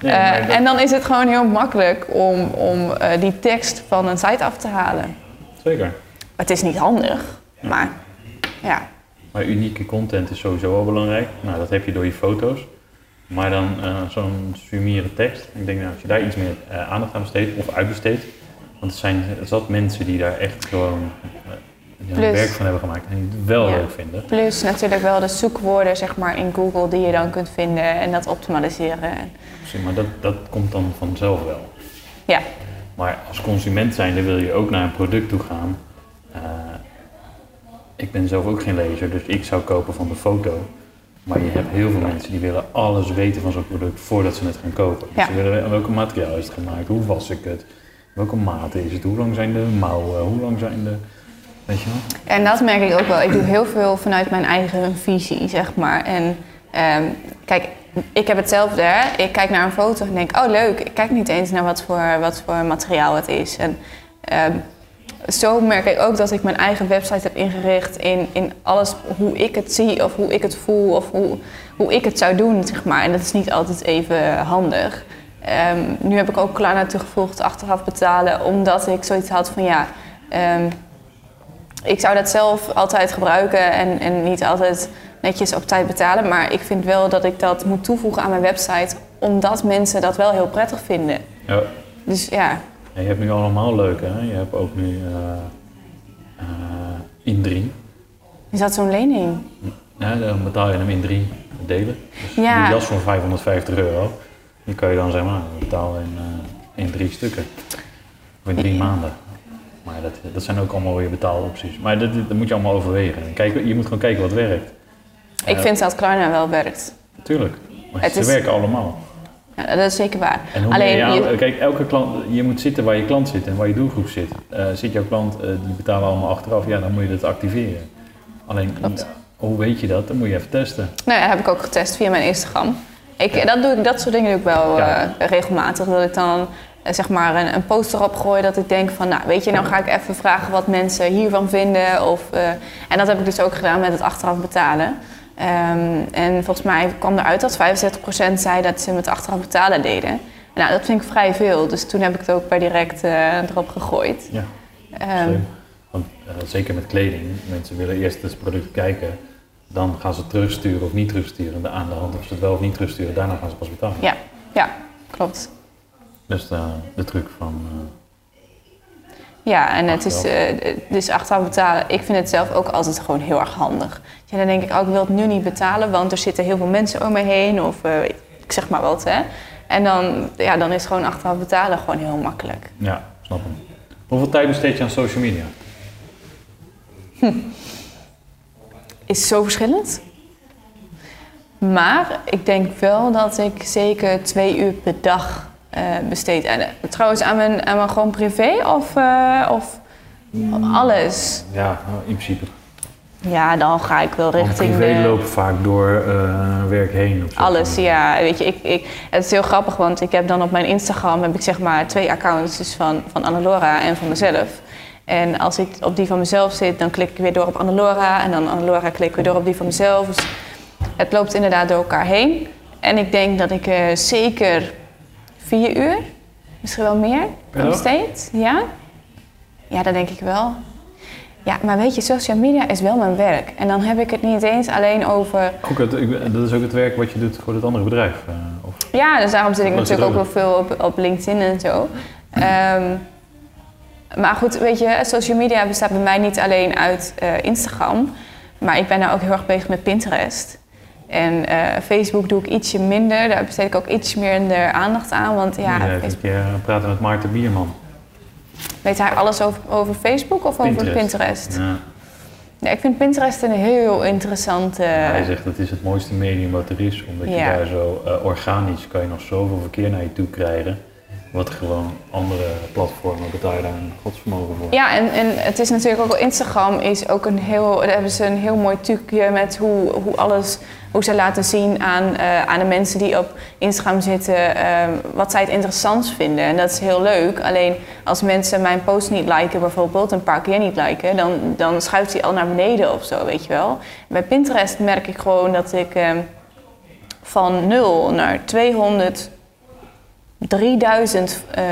Nee, Eh, maar dat- En dan is het gewoon heel makkelijk om, om eh, die tekst van een site af te halen. Zeker. Het is niet handig, maar ja. Maar unieke content is sowieso wel belangrijk. Nou, dat heb je door je foto's. Maar dan zo'n sumiere tekst. Ik denk, nou, als je daar iets meer aandacht aan besteedt of uitbesteedt. Want er zijn zat mensen die daar echt gewoon Plus- werk van hebben gemaakt en die het wel Ja. leuk vinden. Plus natuurlijk wel de zoekwoorden zeg maar, in Google die je dan kunt vinden en dat optimaliseren. Precies, Maar dat, dat komt dan vanzelf wel. Ja, Maar als consument zijnde wil je ook naar een product toe gaan. Eh, ik ben zelf ook geen lezer, dus ik zou kopen van de foto. Maar je hebt heel veel mensen die willen alles weten van zo'n product voordat ze het gaan kopen. Dus Ja. ze willen welke materiaal is het gemaakt, hoe was ik het, welke maat is het, hoe lang zijn de mouwen, hoe lang zijn de... Weet je wel? en dat merk ik ook wel. Ik doe heel veel vanuit mijn eigen visie, zeg maar. En ehm, kijk, ik heb hetzelfde. Hè? Ik kijk naar een foto en denk, oh leuk. Ik kijk niet eens naar wat voor, wat voor materiaal het is. En ehm, zo merk ik ook dat ik mijn eigen website heb ingericht in, in alles hoe ik het zie of hoe ik het voel of hoe, hoe ik het zou doen, zeg maar. En dat is niet altijd even handig. Ehm, nu heb ik ook Klarna toegevoegd, achteraf betalen, omdat ik zoiets had van ja, ik zou dat zelf altijd gebruiken en, en niet altijd netjes op tijd betalen. Maar ik vind wel dat ik dat moet toevoegen aan mijn website, omdat mensen dat wel heel prettig vinden. Ja. Dus ja, En je hebt nu allemaal leuke, hè? Je hebt ook nu eh eh, in drie. is dat zo'n lening? Ja, dan betaal je hem in drie delen. Dus Ja. die jas van 550 euro, die kan je dan zeg maar betalen in, eh, in drie stukken. Of in drie Ja. maanden. Maar dat, dat zijn ook allemaal weer betaalopties. Maar dat, dat moet je allemaal overwegen. En Kijk, je moet gewoon kijken wat werkt. Ik vind dat Klarna wel werkt. Tuurlijk. Maar Het ze is- werken allemaal. Ja, dat is zeker waar. En hoe Alleen, je, kijk, elke klant, je moet zitten waar je klant zit en waar je doelgroep zit. Eh, zit jouw klant, eh, die betalen allemaal achteraf, ja, dan moet je dat activeren. Alleen, Klopt. hoe weet je dat? Dan moet je even testen. Nou ja, heb ik ook getest via mijn Instagram. Ik, dat, doe ik, dat soort dingen doe ik wel Ja. eh, regelmatig. Dat ik dan zeg maar een, een poster opgooi dat ik denk van, nou weet je, nou ga ik even vragen wat mensen hiervan vinden. Of, eh, en dat heb ik dus ook gedaan met het achteraf betalen. Ehm, en volgens mij kwam eruit dat 65% zei dat ze met achteraf betalen deden. Nou, dat vind ik vrij veel. Dus toen heb ik het ook bij direct eh, erop gegooid. Ja, slim. Want eh, zeker met kleding, mensen willen eerst het product kijken, dan gaan ze terugsturen of niet terugsturen. Aan de hand of ze het wel of niet terugsturen, daarna gaan ze pas betalen. ja, ja, klopt. Dus de, de truc van, eh, Ja, en het is eh, dus achteraf betalen. Ik vind het zelf ook altijd gewoon heel erg handig. Ja, dan denk ik, oh, ik wil het nu niet betalen, want er zitten heel veel mensen om me heen. Of eh, ik zeg maar wat, hè. En dan, ja, dan is gewoon achteraf betalen gewoon heel makkelijk. ja, snap hem. Hoeveel tijd besteed je aan social media? Is zo verschillend. Maar ik denk wel dat ik zeker twee uur per dag eh, besteed. En eh, trouwens aan mijn, aan mijn gewoon privé of, eh, of alles. Ja, in principe. Ja, dan ga ik wel Want richting... privé de- loopt vaak door eh, werk heen. Of zo. Alles, ja. Weet je, ik, ik, het is heel grappig, want ik heb dan op mijn Instagram heb ik zeg maar twee accounts, dus van, van Annalora en van mezelf. En als ik op die van mezelf zit, dan klik ik weer door op Annelora. En dan Annelora klik ik weer door op die van mezelf. Dus het loopt inderdaad door elkaar heen. En ik denk dat ik eh, zeker vier uur, misschien wel meer, dag? besteed. Ja? Ja, dat denk ik wel. Ja, maar weet je, social media is wel mijn werk. En dan heb ik het niet eens alleen over... Ook het, dat is ook het werk wat je doet voor het andere bedrijf. eh, of, Ja, dus daarom zit ik natuurlijk ook ook wel veel op, op LinkedIn en zo. Ehm, maar goed, weet je, social media bestaat bij mij niet alleen uit eh, Instagram. Maar ik ben nou ook heel erg bezig met Pinterest. En eh, Facebook doe ik ietsje minder. Daar besteed ik ook iets minder aandacht aan. Want ja, ja, even een Facebook- keer eh, praten met Maarten Bierman. weet hij alles over, over Facebook of over Pinterest? Ja, Ja, ik vind Pinterest een heel interessante... hij zegt dat is het mooiste medium wat er is. Omdat je Ja. daar zo eh, organisch kan je nog zoveel verkeer naar je toe krijgen. Wat gewoon andere platformen betalen een godsvermogen voor. Ja, en, en het is natuurlijk ook wel Instagram is ook een heel, daar hebben ze een heel mooi trucje met hoe, hoe alles, hoe ze laten zien aan, eh, aan de mensen die op Instagram zitten, eh, wat zij het interessant vinden. En dat is heel leuk. Alleen als mensen mijn post niet liken, bijvoorbeeld een paar keer niet liken, dan, dan schuift hij al naar beneden of zo, weet je wel. Bij Pinterest merk ik gewoon dat ik eh, van 0 naar 200 3000 eh,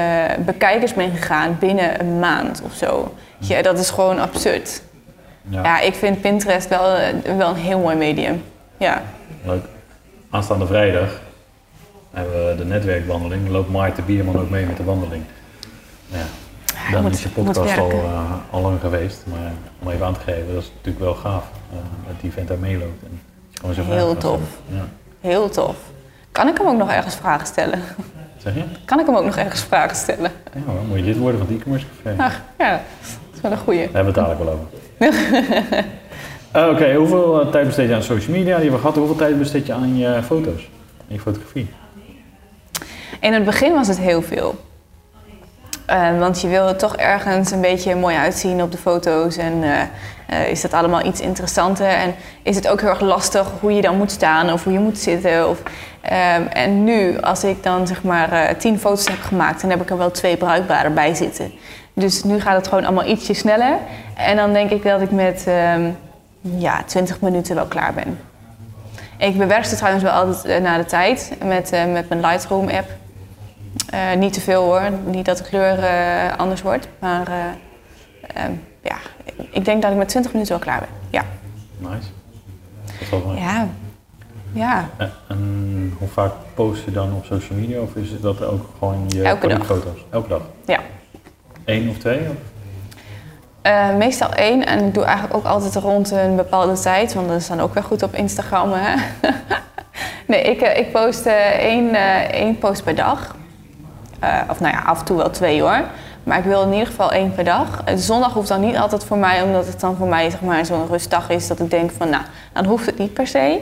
bekijkers ben gegaan binnen een maand of zo. Ja, dat is gewoon absurd. Ja, Ja, ik vind Pinterest wel, eh, wel een heel mooi medium. Ja, leuk. Aanstaande vrijdag hebben we de netwerkwandeling. Loopt Maarten Bierman ook mee met de wandeling. Ja, dan moet- is je podcast al, eh, al lang geweest. Maar om even aan te geven, dat is natuurlijk wel gaaf. eh, dat die vent daar meeloopt. En dat je gewoon zo Heel tof. Ja. Heel tof. Kan ik hem ook nog ergens vragen stellen? Zeg je? Kan ik hem ook nog ergens vragen stellen? Ja, moet je dit worden van het e-commerce café. Daar Ach, ja, dat is wel een goeie. we het dadelijk wel over. Eh, Oké, hoeveel eh, tijd besteed je aan social media? Die hebben we gehad. Hoeveel tijd besteed je aan je foto's? En je fotografie? In het begin was het heel veel. Eh, want je wil er toch ergens een beetje mooi uitzien op de foto's. En eh, is dat allemaal iets interessanter. En is het ook heel erg lastig hoe je dan moet staan of hoe je moet zitten. Of, ehm, en nu, als ik dan zeg maar eh, tien foto's heb gemaakt, dan heb ik er wel twee bruikbare bij zitten. Dus nu gaat het gewoon allemaal ietsje sneller. En dan denk ik dat ik met ehm, ja, 20 minuten wel klaar ben. Ik bewerk ze trouwens wel altijd eh, na de tijd met, met mijn Lightroom app. Niet te veel hoor, niet dat de kleur anders wordt. Maar eh, ehm, ja, ik denk dat ik met 20 minuten wel klaar ben. Ja. Nice. Dat is wel mooi. Ja. Ja. Eh, En hoe vaak post je dan op social media? Of is dat ook gewoon je Elke dag. productfoto's? Elke dag? ja. Eén of twee? Of? Eh, meestal één en ik doe eigenlijk ook altijd rond een bepaalde tijd, want dat is dan ook weer goed op Instagram. Hè? nee, ik, eh, ik post één, één post per dag. Of nou ja, af en toe wel twee hoor. Maar ik wil in ieder geval één per dag. Zondag hoeft dan niet altijd voor mij, omdat het dan voor mij zeg maar, zo'n rustdag is dat ik denk van nou, dan hoeft het niet per se.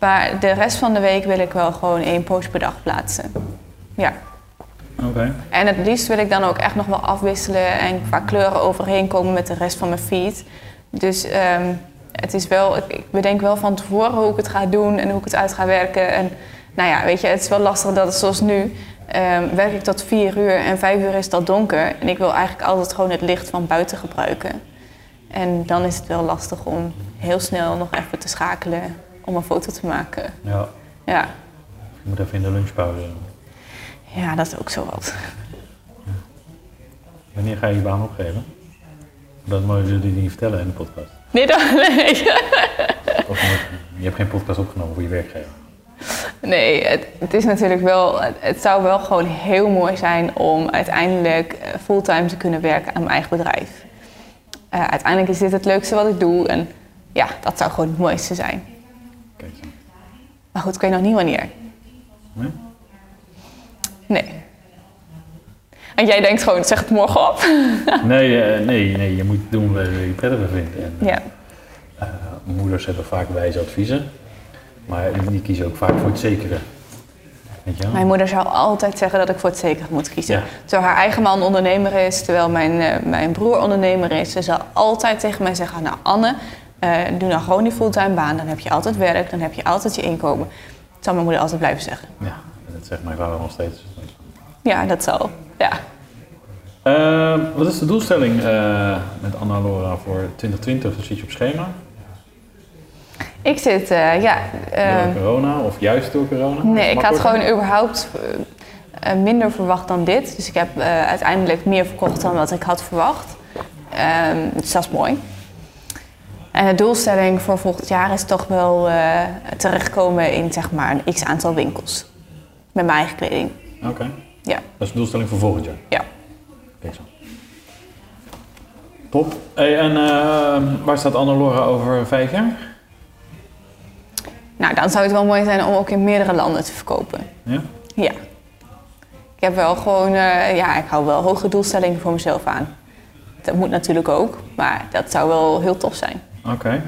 Maar de rest van de week wil ik wel gewoon één post per dag plaatsen. Ja. Oké. En het liefst wil ik dan ook echt nog wel afwisselen en qua kleuren overheen komen met de rest van mijn feed. Dus ehm, het is wel, ik, ik bedenk wel van tevoren hoe ik het ga doen en hoe ik het uit ga werken. En nou ja, weet je, het is wel lastig dat het zoals nu, ehm, werk ik tot vier uur en vijf uur is het al donker. En ik wil eigenlijk altijd gewoon het licht van buiten gebruiken. En dan is het wel lastig om heel snel nog even te schakelen om een foto te maken. Ja, Ja, je moet even in de lunchpauze. ja dat is ook zo wat. Wanneer ga je je baan opgeven? Dat mogen jullie niet vertellen in de podcast. Nee, dan, nee. Of je hebt geen podcast opgenomen voor je werkgever. Nee, het, het is natuurlijk wel. Het, zou wel gewoon heel mooi zijn om uiteindelijk eh, fulltime te kunnen werken aan mijn eigen bedrijf. Eh, uiteindelijk is dit het leukste wat ik doe en ja, dat zou gewoon het mooiste zijn. Kijk. Maar goed, ik weet nog niet wanneer. Nee? Nee. En jij denkt gewoon, zeg het morgen op. Nee, eh, nee, nee, je moet doen wat je prettiger vindt. En, Ja, moeders hebben vaak wijze adviezen, maar die kiezen ook vaak voor het zekere. Weet je wel? mijn moeder zou altijd zeggen dat ik voor het zeker moet kiezen. Ja. Terwijl haar eigen man ondernemer is, terwijl mijn, eh, mijn broer ondernemer is. Ze zal altijd tegen mij zeggen, nou Anne, eh, doe nou gewoon die fulltime baan. Dan heb je altijd werk, dan heb je altijd je inkomen. Dat zou mijn moeder altijd blijven zeggen. Ja, dat zegt mijn vader nog steeds. Ja, dat zal. Ja. Eh, wat is de doelstelling eh, met Anna Laura voor 2020? Dat zit je op schema. Ik zit, eh, ja... eh, door corona of juist door corona? nee, ik had gewoon überhaupt eh, eh, minder verwacht dan dit. Dus ik heb eh, uiteindelijk meer verkocht dan wat ik had verwacht. Ehm, dus dat is mooi. En de doelstelling voor volgend jaar is toch wel eh, terechtkomen in zeg maar een x aantal winkels. Met mijn eigen kleding. Oké, Ja, dat is de doelstelling voor volgend jaar. ja. Kijk zo. Top. Hey, en eh, waar staat Anna Laura over vijf jaar? Nou, dan zou het wel mooi zijn om ook in meerdere landen te verkopen. Ja? Ja. Ik heb wel gewoon, eh, ja, ik hou wel hoge doelstellingen voor mezelf aan. Dat moet natuurlijk ook, maar dat zou wel heel tof zijn. Oké.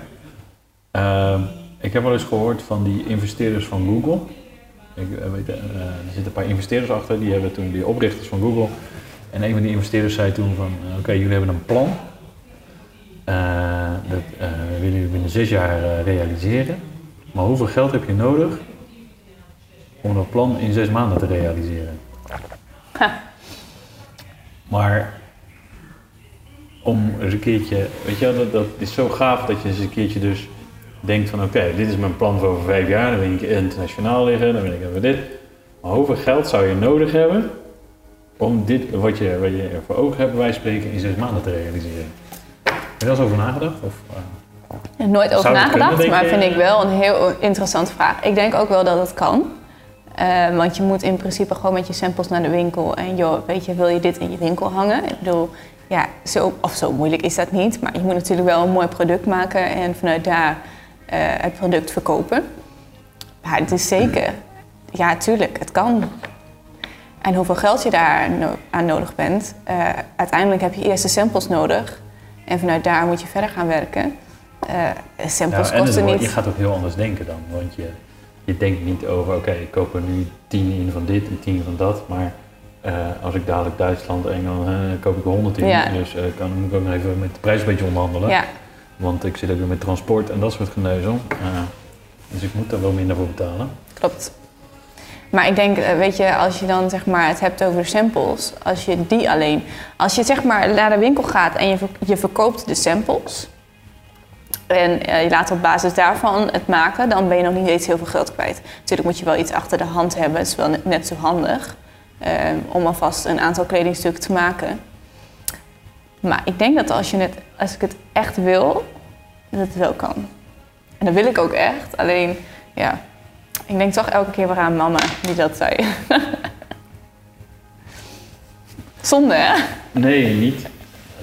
Ehm, ik heb wel eens gehoord van die investeerders van Google. Ik eh, weet, eh, er zitten een paar investeerders achter, die hebben toen die oprichters van Google. En een van die investeerders zei toen van, oké, jullie hebben een plan. Dat willen jullie binnen zes jaar realiseren. Maar hoeveel geld heb je nodig om dat plan in zes maanden te realiseren? Ha. Maar om eens een keertje, weet je wel, dat, dat is zo gaaf dat je eens een keertje dus denkt van oké, dit is mijn plan voor over vijf jaar, dan wil ik internationaal liggen, dan wil ik hebben dit. Maar hoeveel geld zou je nodig hebben om dit, wat je, wat je voor ogen hebt, van spreken, in zes maanden te realiseren? Heb je daar eens over nagedacht? Of, eh, Nooit over nagedacht, kunnen, maar vind ik wel een heel interessante vraag. Ik denk ook wel dat het kan. Eh, want je moet in principe gewoon met je samples naar de winkel. En joh, weet je, wil je dit in je winkel hangen? Ik bedoel, ja, zo, of zo moeilijk is dat niet. Maar je moet natuurlijk wel een mooi product maken en vanuit daar eh, het product verkopen. Maar het is zeker, ja, tuurlijk, het kan. En hoeveel geld je daar no- aan nodig bent. eh, uiteindelijk heb je eerst de samples nodig. En vanuit daar moet je verder gaan werken. Eh, samples en het kosten niet. je gaat ook heel anders denken dan, want je, je denkt niet over oké, ik koop er nu tien in van dit en tien van dat, maar eh, als ik dadelijk Duitsland, Engeland, eh, koop ik er honderd in. Ja. Dus eh, kan, moet ik ook nog even met de prijs een beetje onderhandelen. Ja, Want ik zit ook weer met transport en dat soort geneuzel. Dus ik moet daar wel minder voor betalen. klopt. Maar ik denk, weet je, als je dan zeg maar het hebt over de samples, als je die alleen, als je zeg maar naar de winkel gaat en je, je verkoopt de samples en eh, je laat op basis daarvan het maken, dan ben je nog niet eens heel veel geld kwijt. Natuurlijk moet je wel iets achter de hand hebben, het is wel net, zo handig eh, om alvast een aantal kledingstukken te maken. Maar ik denk dat als, je het, als ik het echt wil, dat het wel kan. En dat wil ik ook echt, alleen ja, ik denk toch elke keer weer aan mama die dat zei. Zonde, hè? Nee, niet.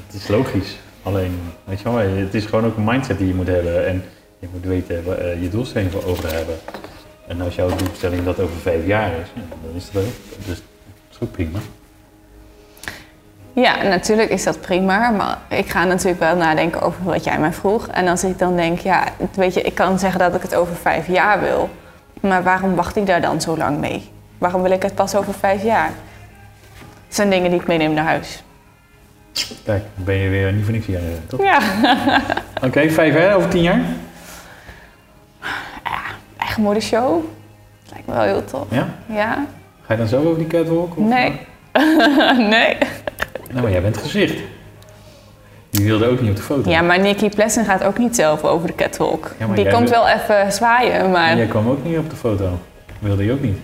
Het is logisch. Alleen, weet je wel, het is gewoon ook een mindset die je moet hebben. En je moet weten eh, je doelstelling voor over hebben. En als jouw doelstelling dat over vijf jaar is, dan is dat ook, dus, dat is ook prima. Ja, natuurlijk is dat prima, maar ik ga natuurlijk wel nadenken over wat jij mij vroeg. En als ik dan denk, ja, weet je, ik kan zeggen dat ik het over vijf jaar wil. Maar waarom wacht ik daar dan zo lang mee? Waarom wil ik het pas over vijf jaar? Het zijn dingen die ik meeneem naar huis. Kijk, ben je weer niet voor niks hier, eh, toch? Ja, Oké, vijf jaar over tien jaar? eigen modeshow. Lijkt me wel heel tof. Ja? Ja? Ga je dan zelf over die catwalk? of- Nee. nee. Nou, maar jij bent gezicht. Die wilde ook niet op de foto. Ja, maar Nicky Plessen gaat ook niet zelf over de catwalk. Ja, Die komt wil- wel even zwaaien, maar En jij kwam ook niet op de foto. Wilde je ook niet.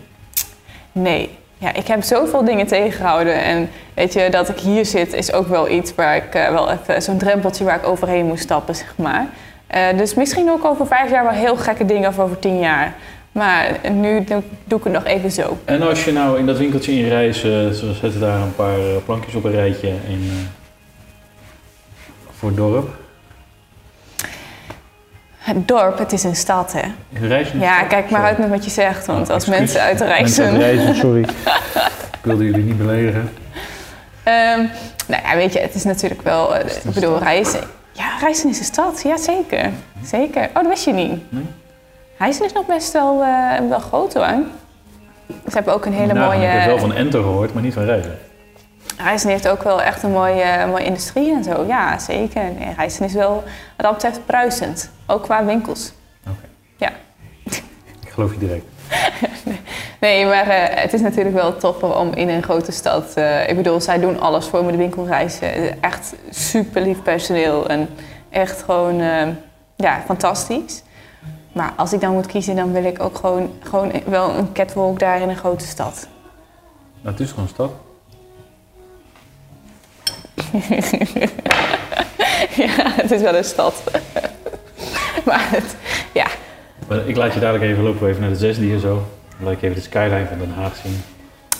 nee. Ja, ik heb zoveel dingen tegengehouden. En weet je, dat ik hier zit is ook wel iets waar ik eh, wel even... Zo'n drempeltje waar ik overheen moest stappen, zeg maar. Eh, dus misschien ook over vijf jaar wel heel gekke dingen of over tien jaar. Maar nu doe, doe ik het nog even zo. En als je nou in dat winkeltje in reis, eh, ze zetten daar een paar plankjes op een rijtje eh, voor het dorp. Het dorp, het is een stad, hè? Ja, kijk maar Sorry. uit met wat je zegt. Want Oh, als excuus. mensen uit Mensen reizen... sorry. ik wilde jullie niet beledigen. Ehm, nou ja, weet je, het is natuurlijk wel... eh, ik bedoel, reizen... Ja, reizen is een stad. Ja, zeker. Zeker. Oh, dat wist je niet. Nee? Reizen is nog best wel, eh, wel groot, hoor. Ze hebben ook een hele Nou, mooie... Ik heb wel van Enter gehoord, maar niet van reizen. Reizen heeft ook wel echt een mooie, mooie industrie en zo. Ja, zeker. Nee, reizen is wel, wat dat betreft, bruisend. Ook qua winkels. Oké, Ja. ik geloof je direct. Nee, maar eh, het is natuurlijk wel toffer om in een grote stad... eh, ik bedoel, zij doen alles voor me, de winkelreizen. Echt super lief personeel en echt gewoon eh, ja, fantastisch. Maar als ik dan moet kiezen, dan wil ik ook gewoon, gewoon wel een catwalk daar in een grote stad. Nou, het is gewoon een stad. Ja, het is wel een stad. maar het, ja, Maar ik laat je dadelijk even lopen, even naar de zesde hier zo. Dan laat ik even de skyline van Den Haag zien.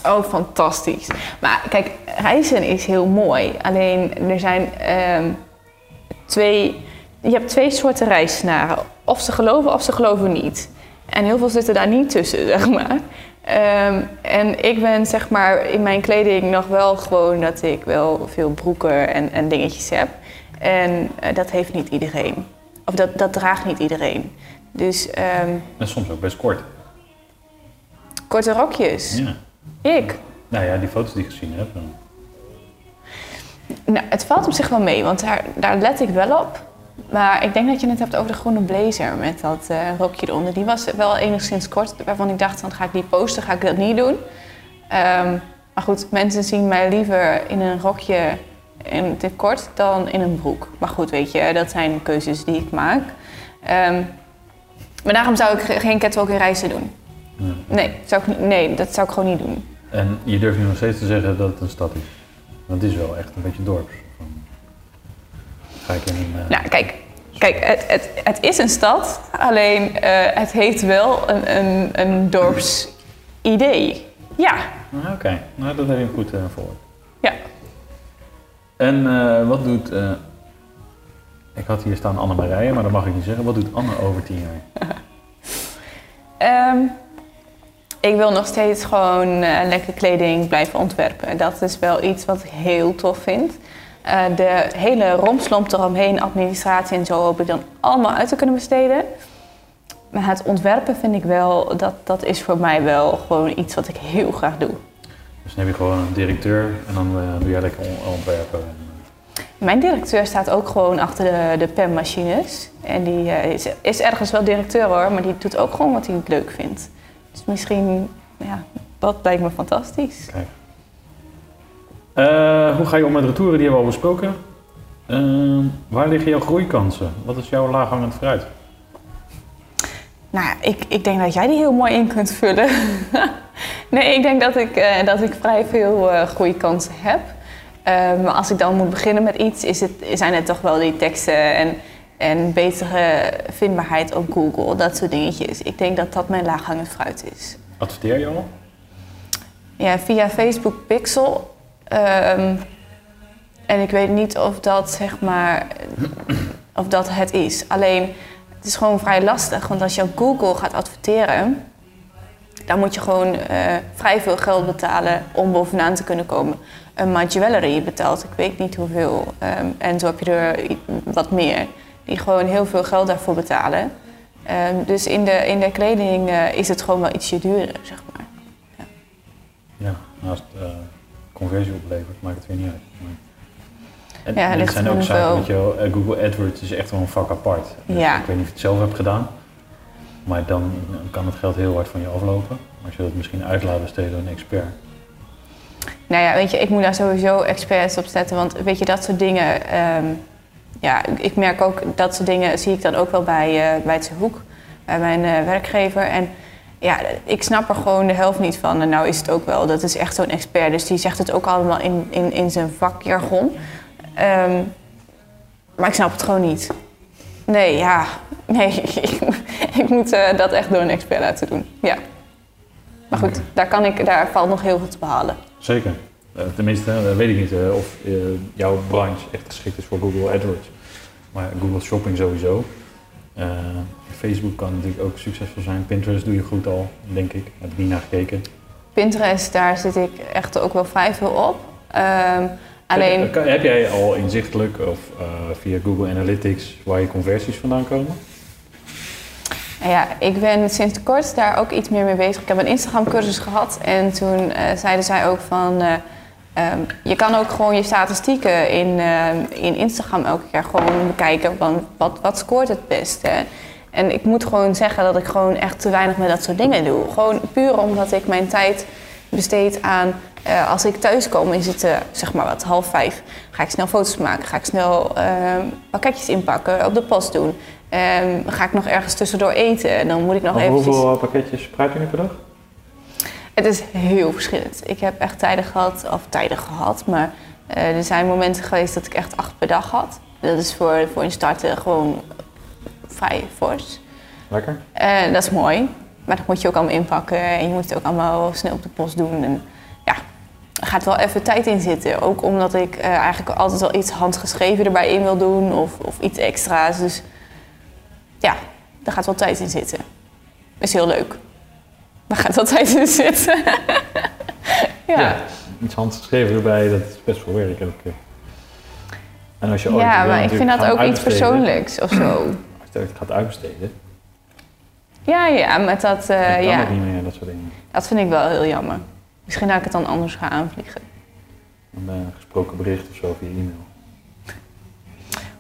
Oh, fantastisch. Maar kijk, reizen is heel mooi. Alleen er zijn ehm, twee. Je hebt twee soorten reisnaren. Of ze geloven of ze geloven niet. En heel veel zitten daar niet tussen, zeg maar. Ehm, en ik ben zeg maar in mijn kleding nog wel gewoon dat ik wel veel broeken en, en dingetjes heb. En eh, dat heeft niet iedereen. Of dat, dat draagt niet iedereen. Dus ehm, En soms ook best kort. korte rokjes. Ja. Ik. Nou ja, die foto's die ik gezien heb. dan- Nou, het valt op zich wel mee, want daar, daar let ik wel op. Maar ik denk dat je het hebt over de groene blazer met dat eh, rokje eronder. Die was wel enigszins kort, waarvan ik dacht, dan ga ik die posten, ga ik dat niet doen. Ehm, maar goed, mensen zien mij liever in een rokje in te kort dan in een broek. Maar goed, weet je, dat zijn keuzes die ik maak. Ehm, maar daarom zou ik ge- geen catwalk in reizen doen. Ja. Nee, zou ik, nee, dat zou ik gewoon niet doen. En je durft nu nog steeds te zeggen dat het een stad is. Want het is wel echt een beetje dorps. Van, ga ik in eh, Nou, kijk, kijk het, het, het is een stad, alleen eh, het heeft wel een, een, een dorpsidee. Ja, ah, Oké, nou dat heb je goed eh voor. ja. En wat doet... ik had hier staan Anne Marije, maar dat mag ik niet zeggen. Wat doet Anne over tien jaar? Ehm, ik wil nog steeds gewoon lekker kleding blijven ontwerpen. Dat is wel iets wat ik heel tof vind. Eh, de hele romslomp eromheen, administratie en zo, hoop ik dan allemaal uit te kunnen besteden. Maar het ontwerpen vind ik wel, dat, dat is voor mij wel gewoon iets wat ik heel graag doe. Dus dan heb je gewoon een directeur en dan eh, doe jij lekker on- ontwerpen. Mijn directeur staat ook gewoon achter de, de penmachines. En die eh, is, is ergens wel directeur hoor, maar die doet ook gewoon wat hij leuk vindt. Dus misschien, ja, dat lijkt me fantastisch. Kijk. Eh, hoe ga je om met retouren? Die hebben we al besproken. Ehm, waar liggen jouw groeikansen? Wat is jouw laaghangend fruit? Nou, ik, ik denk dat jij die heel mooi in kunt vullen. nee, ik denk dat ik, eh, dat ik vrij veel eh groeikansen heb. Eh, maar als ik dan moet beginnen met iets, is het, zijn het toch wel die teksten en, en betere vindbaarheid op Google, dat soort dingetjes. Ik denk dat dat mijn laaghangend fruit is. Adverteer je al? Ja, via Facebook Pixel. Ehm, en ik weet niet of dat zeg maar of dat het is. Alleen het is gewoon vrij lastig, want als je op Google gaat adverteren, dan moet je gewoon eh, vrij veel geld betalen om bovenaan te kunnen komen. Een My betaalt, ik weet niet hoeveel. Ehm, en zo heb je er wat meer, die gewoon heel veel geld daarvoor betalen. Ehm, dus in de, in de kleding eh, is het gewoon wel ietsje duurder, zeg maar. Ja, eh, conversie oplevert, maakt het weer niet uit. Maar... En, Ja, het zijn ook zaken, weet je eh, Google AdWords is echt wel een vak apart. Dus Ja. Ik weet niet of je het zelf hebt gedaan, maar dan kan het geld heel hard van je aflopen. Als je dat misschien uit laat besteden door een expert. Nou ja, weet je, ik moet daar sowieso experts op zetten. Want weet je, dat soort dingen. ehm, ja, ik- merk ook dat soort dingen zie ik dan ook wel bij, eh bij het Hoek, bij mijn eh, werkgever. En ja, ik snap er gewoon de helft niet van. En nou is het ook wel, dat is echt zo'n expert. Dus die zegt het ook allemaal in, in, in zijn vakjargon. Ehm, maar ik snap het gewoon niet. Nee, ja. Nee, ik, ik moet eh, dat echt door een expert laten doen. Ja. Maar goed, daar, kan ik, daar valt nog heel veel te behalen. Zeker. Eh, tenminste, eh, weet ik niet of jouw branche echt geschikt is voor Google AdWords. Maar Google Shopping sowieso. Eh, Facebook kan natuurlijk ook succesvol zijn. Pinterest doe je goed al, denk ik. Heb ik niet naar gekeken. Pinterest, daar zit ik echt ook wel vrij veel op. Ehm, alleen, Heb, heb jij al inzichtelijk of eh, via Google Analytics waar je conversies vandaan komen? nou ja, ik ben sinds kort daar ook iets meer mee bezig. Ik heb een Instagram cursus gehad en toen eh, zeiden zij ook van... eh, ehm, je kan ook gewoon je statistieken in, eh, in Instagram elke keer gewoon bekijken van wat, wat scoort het beste. En ik moet gewoon zeggen dat ik gewoon echt te weinig met dat soort dingen doe. Gewoon puur omdat ik mijn tijd besteed aan... eh, als ik thuis kom is het eh, zeg maar wat half vijf. Ga ik snel foto's maken. Ga ik snel ehm, pakketjes inpakken. Op de post doen. Ehm, ga ik nog ergens tussendoor eten. En dan moet ik nog Over eventjes... hoeveel eh, pakketjes praat je nu per dag? Het is heel verschillend. Ik heb echt tijden gehad, of tijden gehad, maar er zijn momenten geweest dat ik echt acht per dag had. Dat is voor, voor een starter gewoon vrij fors. Lekker. En dat is mooi, maar dat moet je ook allemaal inpakken en je moet het ook allemaal snel op de post doen. En ja, er gaat wel even tijd in zitten. Ook omdat ik eh, eigenlijk altijd wel iets handgeschreven erbij in wil doen of, of iets extra's. Dus ja, daar gaat wel tijd in zitten. Is heel leuk. Daar gaat wel tijd in zitten. ja. Iets handgeschreven erbij, dat is best veel werk elke keer. En als je Ja, maar ik vind dat ook iets persoonlijks of zo. Het gaat uitbesteden, Ja, ja, met dat, dan kan ja, het niet meer, dat soort dingen. dat vind ik wel heel jammer. Misschien dat ik het dan anders ga aanvliegen. Een gesproken bericht of zo via e-mail.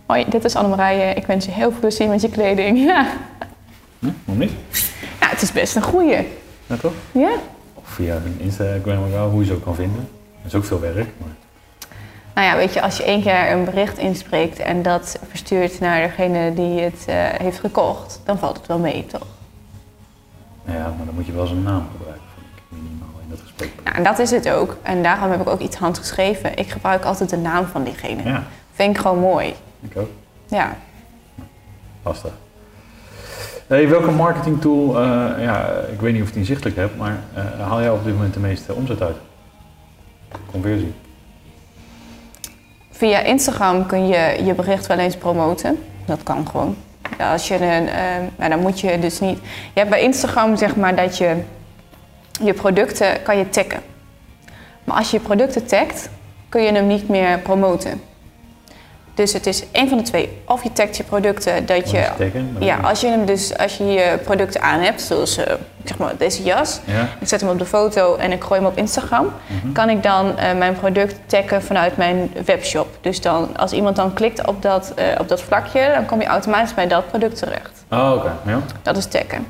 Hoi, dit is Annemarije. Ik wens je heel veel plezier met je kleding. Ja, Hm? Waarom niet? ja het is best een goeie. Ja, toch? Ja? Of via een Instagram-account, hoe je ze ook kan vinden. Dat is ook veel werk, maar Nou ja, weet je, als je één keer een bericht inspreekt en dat verstuurt naar degene die het eh, heeft gekocht, dan valt het wel mee, toch? Nou ja, maar dan moet je wel zijn naam gebruiken, vind ik, minimaal in dat gesprek. Nou, en dat is het ook. En daarom heb ik ook iets handgeschreven. Ik gebruik altijd de naam van diegene. Ja, Vind ik gewoon mooi. ik ook. Ja. Lastig. Hey, welke marketingtool, eh ja, ik weet niet of je het inzichtelijk hebt, maar eh, haal jij op dit moment de meeste omzet uit? Conversie. Via Instagram kun je je bericht wel eens promoten. Dat kan gewoon. Ja, als je een, eh, nou, dan moet je dus niet. Je hebt bij Instagram zeg maar dat je je producten kan je taggen. Maar als je je producten tagt, kun je hem niet meer promoten. Dus het is één van de twee. Of je tagt je producten dat je. Taggen, maar Ja, als je hem dus als je je producten aan hebt, zoals eh, zeg maar deze jas. Ja? Ik zet hem op de foto en ik gooi hem op Instagram. Mhm. Kan ik dan eh, mijn product taggen vanuit mijn webshop. Dus dan, als iemand dan klikt op dat, eh, op dat vlakje, dan kom je automatisch bij dat product terecht. Oh, oké. Ja. Dat is taggen.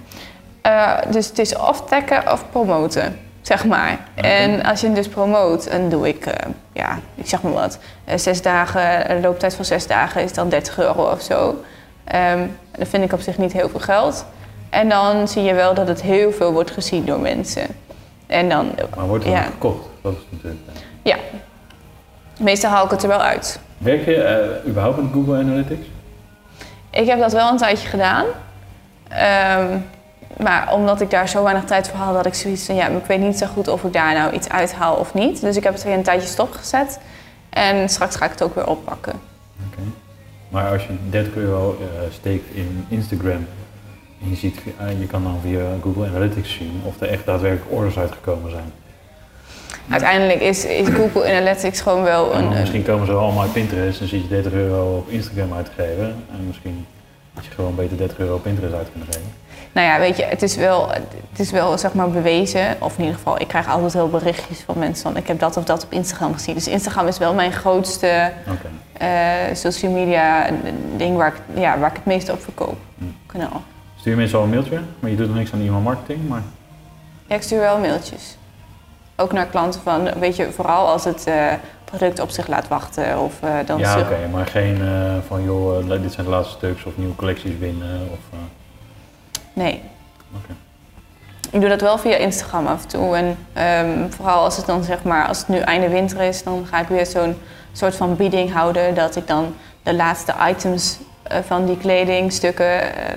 Dus het is of taggen of promoten, zeg maar. En als je hem dus promoot, dan doe ik, eh, ja, ik zeg maar wat, eh, zes dagen, een looptijd van zes dagen is dan 30 euro of zo. Ehm, dat vind ik op zich niet heel veel geld. En dan zie je wel dat het heel veel wordt gezien door mensen. En dan, Maar wordt er Ja. gekocht? Dat is natuurlijk... eh. ja, meestal haal ik het er wel uit. Werk je eh, überhaupt met Google Analytics? Ik heb dat wel een tijdje gedaan. Ehm, maar omdat ik daar zo weinig tijd voor had, had ik zoiets van... ja, ik weet niet zo goed of ik daar nou iets uithaal of niet. Dus ik heb het weer een tijdje stopgezet. En straks ga ik het ook weer oppakken. Oké. Maar als je 30 euro eh, steekt in Instagram en je, ziet, je kan dan via Google Analytics zien of er echt daadwerkelijk orders uitgekomen zijn. Uiteindelijk is, is Google Analytics gewoon wel En een... misschien komen ze wel allemaal uit Pinterest en zit je 30 euro op Instagram uitgegeven. En misschien had je gewoon beter 30 euro op Pinterest uit kunnen geven. Nou ja, weet je, het is wel, het is wel zeg maar bewezen. Of in ieder geval, ik krijg altijd wel berichtjes van mensen van... ik heb dat of dat op Instagram gezien. Dus Instagram is wel mijn grootste eh, social media ding waar ik, ja, waar ik het meeste op verkoop. Hm. Kanaal. Stuur je mensen al een mailtje, maar je doet nog niks aan e-mail marketing. Maar Ja, ik stuur wel mailtjes. Ook naar klanten van, weet je, vooral als het eh, product op zich laat wachten. Of eh, dan ja, oké, maar geen van joh, dit zijn de laatste stuks of nieuwe collecties winnen. Of, Nee. Ik doe dat wel via Instagram af en toe. En ehm, vooral als het dan zeg maar, als het nu einde winter is, dan ga ik weer zo'n soort van bieding houden. Dat ik dan de laatste items eh, van die kledingstukken, eh,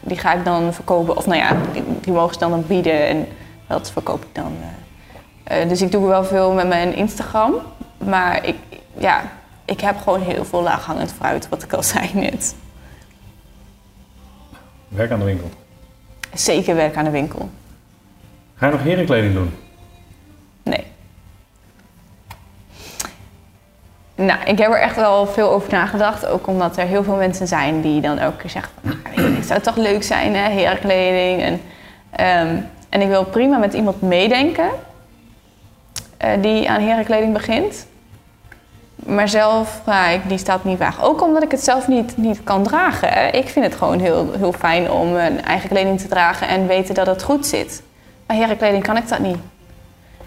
die ga ik dan verkopen. Of nou ja, die, die mogen ze dan, dan bieden en dat verkoop ik dan. eh. Eh, dus ik doe wel veel met mijn Instagram. Maar ik, ja, ik heb gewoon heel veel laaghangend fruit, wat ik al zei net. Werk aan de winkel. Zeker werk aan de winkel. Ga je nog herenkleding doen? Nee. Nou, ik heb er echt wel veel over nagedacht. Ook omdat er heel veel mensen zijn die dan elke keer zeggen... van, "Ah, weet je, het zou toch leuk zijn, hè, herenkleding. En, ehm, en ik wil prima met iemand meedenken... eh, die aan herenkleding begint. Maar zelf ga ik die stap niet wagen. Ook omdat ik het zelf niet, niet kan dragen. hè. Ik vind het gewoon heel, heel fijn om mijn eigen kleding te dragen en weten dat het goed zit. Bij herenkleding kan ik dat niet.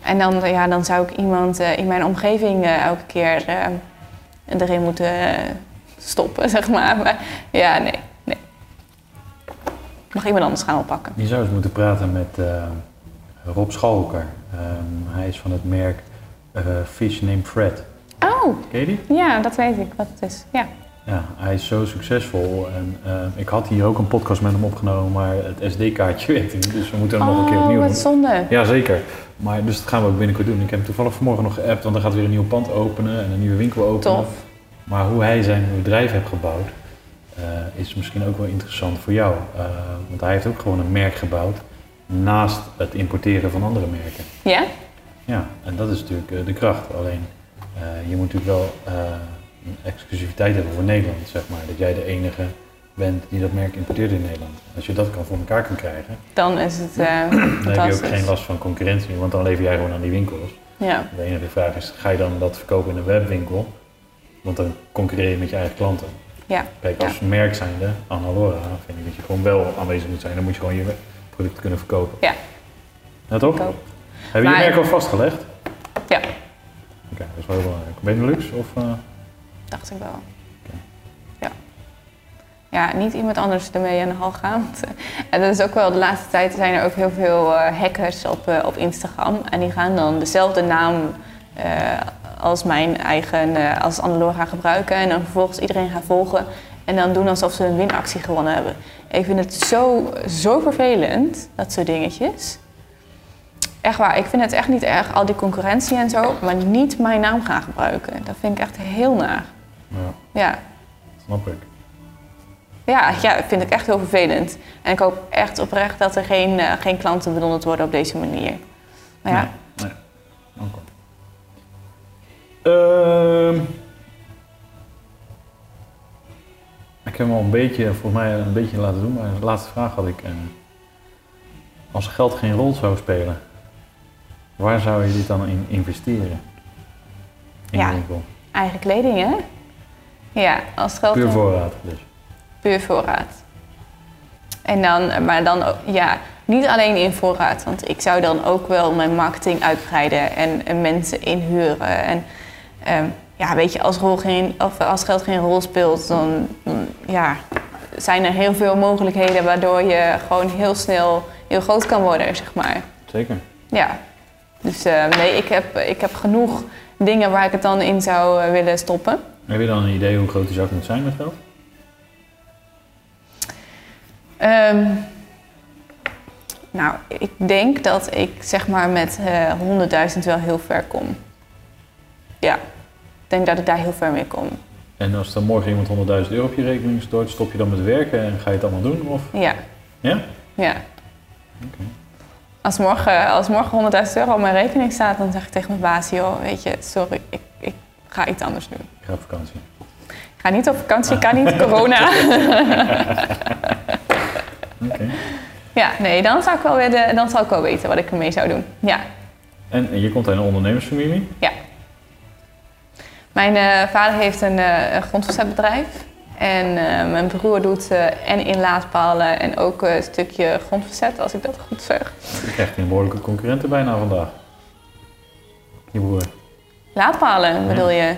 En dan, ja, dan zou ik iemand eh, in mijn omgeving eh, elke keer eh, erin moeten stoppen, zeg maar. Maar ja, nee, nee. Mag iemand anders gaan oppakken. Je zou eens moeten praten met Rob Schalker. Ehm, hij is van het merk Fish Named Fred. Oh, Ken je die? ja, dat weet ik wat het is. Ja. Ja, hij is zo succesvol. En eh, ik had hier ook een podcast met hem opgenomen, maar het SD-kaartje werkte niet. Dus we moeten hem nog een keer Oh, opnieuw wat doen. zonde. Ja, zeker. Maar dus dat gaan we ook binnenkort doen. Ik heb hem toevallig vanmorgen nog geappt, want er gaat weer een nieuw pand openen en een nieuwe winkel openen. Tof. Maar hoe hij zijn bedrijf heeft gebouwd, eh, is misschien ook wel interessant voor jou. Eh, want hij heeft ook gewoon een merk gebouwd naast het importeren van andere merken. Ja? Ja, en dat is natuurlijk de kracht. Alleen, je moet natuurlijk wel eh, een exclusiviteit hebben voor Nederland, zeg maar. Dat jij de enige bent die dat merk importeert in Nederland. Als je dat kan voor elkaar kan krijgen, Dan is het eh dan heb je ook geen last van concurrentie, want dan lever jij gewoon aan die winkels. Ja. De enige vraag is, ga je dan dat verkopen in een webwinkel? Want dan concurreer je met je eigen klanten. Ja. Kijk, als merk zijnde, Annalora, vind ik dat je gewoon wel aanwezig moet zijn. Dan moet je gewoon je product kunnen verkopen. Ja. Ja, toch? Koop. Heb je je merk al vastgelegd? Ja. Oké, dat is wel heel belangrijk. Benelux of... eh, Dacht ik wel. Ja. Ja, niet iemand anders ermee aan de hal gaan. Eh, En dat is ook wel, de laatste tijd zijn er ook heel veel eh, hackers op, op Instagram. En die gaan dan dezelfde naam als mijn eigen, als Annelore gaan gebruiken. En dan vervolgens iedereen gaan volgen. En dan doen alsof ze een winactie gewonnen hebben. Ik vind het zo, zo vervelend, dat soort dingetjes. Echt waar, ik vind het echt niet erg, al die concurrentie en zo. Maar niet mijn naam gaan gebruiken. Dat vind ik echt heel naar. ja, Ja, snap ik. ja, ja, vind ik echt heel vervelend. En ik hoop echt oprecht dat er geen, eh, geen klanten bedonderd worden op deze manier. Maar ja, Nee, nee. Oké. Ehm, ik heb hem al een beetje, volgens mij een beetje laten doen, maar de laatste vraag had ik. En als geld geen rol zou spelen, waar zou je dit dan in investeren? In Ja. winkel. eigen kleding hè? Ja, als het geld Puur voorraad dus. puur voorraad. En dan, maar dan ook- ja, niet alleen in voorraad. Want ik zou dan ook wel mijn marketing uitbreiden en, en mensen inhuren. En ehm, ja, weet je, als, rol geen, of als geld geen rol speelt, dan, dan ja, zijn er heel veel mogelijkheden waardoor je gewoon heel snel heel groot kan worden, zeg maar. Zeker. Ja, dus eh, nee, ik heb, ik heb genoeg dingen waar ik het dan in zou eh, willen stoppen. Heb je dan een idee hoe groot die zak moet zijn met geld? Ehm, nou, ik denk dat ik zeg maar met eh 100.000 wel heel ver kom. Ja, ik denk dat ik daar heel ver mee kom. En als er morgen iemand 100.000 euro op je rekening stort, stop je dan met werken en ga je het allemaal doen? Of? Ja, Ja? ja. Als morgen, als morgen 100.000 euro op mijn rekening staat, dan zeg ik tegen mijn baas, joh, weet je, sorry, ik, ik ga iets anders doen. Ik ga op vakantie. Ik ga niet op vakantie, kan niet, corona. Oké. ja, nee, dan zou, ik wel weer de, dan zou ik wel weten wat ik ermee zou doen. Ja, En, je komt uit een ondernemersfamilie? Ja. Mijn eh, vader heeft een, grondverzetbedrijf. En eh, mijn broer doet eh, en inlaatpalen en ook een stukje grondverzet, als ik dat goed zeg. Je krijgt een behoorlijke concurrenten bijna vandaag. Je broer. Laadpalen bedoel je?